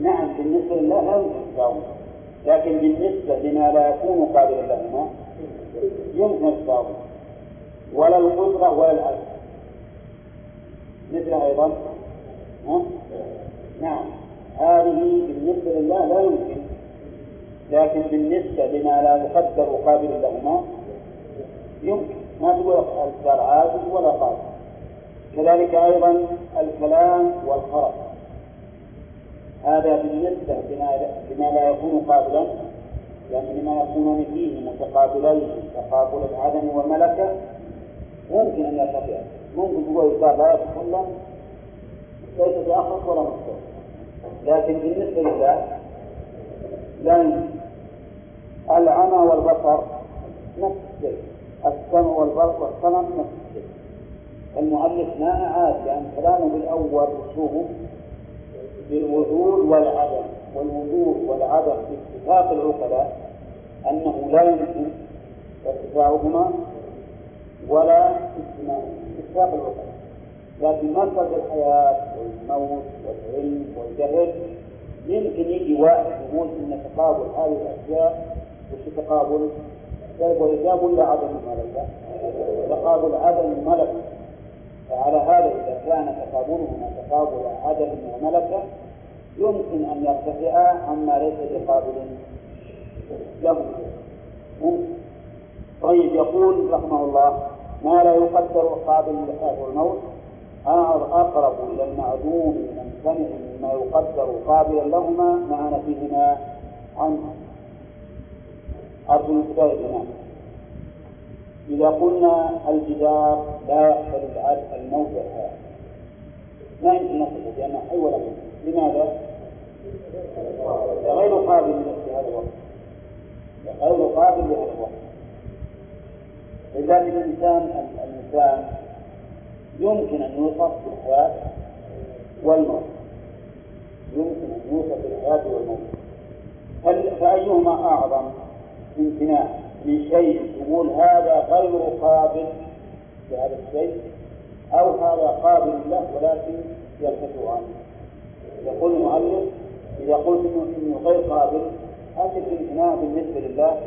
نعم بالنسبة لله لا يمكن ارتفاعهما. لكن بالنسبة لما لا يكون قابلا لهما يمكن ارتفاعهما ولا القدرة ولا العلم مثل أيضا ها؟ نعم. هذه بالنسبة لله لا يمكن. لكن بالنسبة لما لا يقدر قابل لهما يمكن. ما تقول الأفكار عاجز ولا قادر كذلك أيضا الكلام والخرق. هذا بالنسبة لما لا يكون قابلا يعني لما يكونون فيه متقابلين تقابل العدم والملكة ممكن أن يرتفع. ممكن تقول الإنسان لا يتكلم ليس بأخرس ولا مستوى لكن بالنسبة لله لا العمى والبصر نفس الشيء. السمع والبصر والصنم نفس الشيء. المؤلف ما أعاد لأن كلامه بالأول أسلوبه بالوجود والعدم والوجود والعدم باتفاق العقلاء أنه لا يمكن ارتفاعهما ولا اجتماعهما باتفاق العقلاء لكن مسألة الحياة والموت والعلم والجهل يمكن يجي واحد يقول إن تقابل هذه الأشياء وش تقابل؟ ولا عدم الملكة؟ تقابل عدم الملكة فعلى هذا إذا كان تقابلهما تقابل عدم وملكه يمكن أن يرتفعا عما ليس بقابل له طيب يقول رحمه الله ما لا يقدر قابل للحياه والموت أقرب إلى المعدوم الممتنع مما يقدر قابلا لهما مع نفيهما عنه. أرجو بنا إذا قلنا الجدار لا يقبل الموت والحياة ما يمكن نصفه لأنه حي ولا ميت لماذا؟ غير قابل لنفس هذا الوقت. غير قابل لهذا الوقت. لذلك الإنسان الإنسان يمكن أن يوصف بالحياة والموت. يمكن أن يوصف بالحياة والموت. فأيهما أعظم؟ امتناع. من شيء يقول هذا غير قابل لهذا الشيء أو هذا قابل له ولكن يرتفع عنه. يقول المؤلف إذا قلت إنه, غير قابل هذا الامتناع بالنسبة لله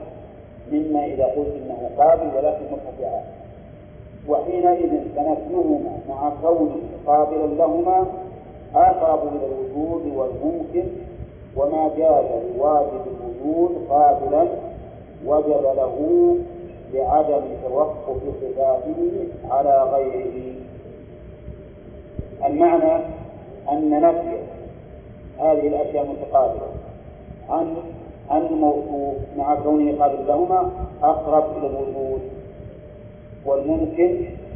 مما إذا قلت إنه قابل ولكن مرتفع عنه وحينئذ فنفيهما مع كونه قابلا لهما أقرب إلى الوجود والممكن وما جاز لواجب الوجود قابلا وجب له لعدم توقف صفاته على غيره. المعنى أن نفي هذه الأشياء المتقابلة عن عن الموصوف مع كونه قابل لهما أقرب إلى الوجود. والممكن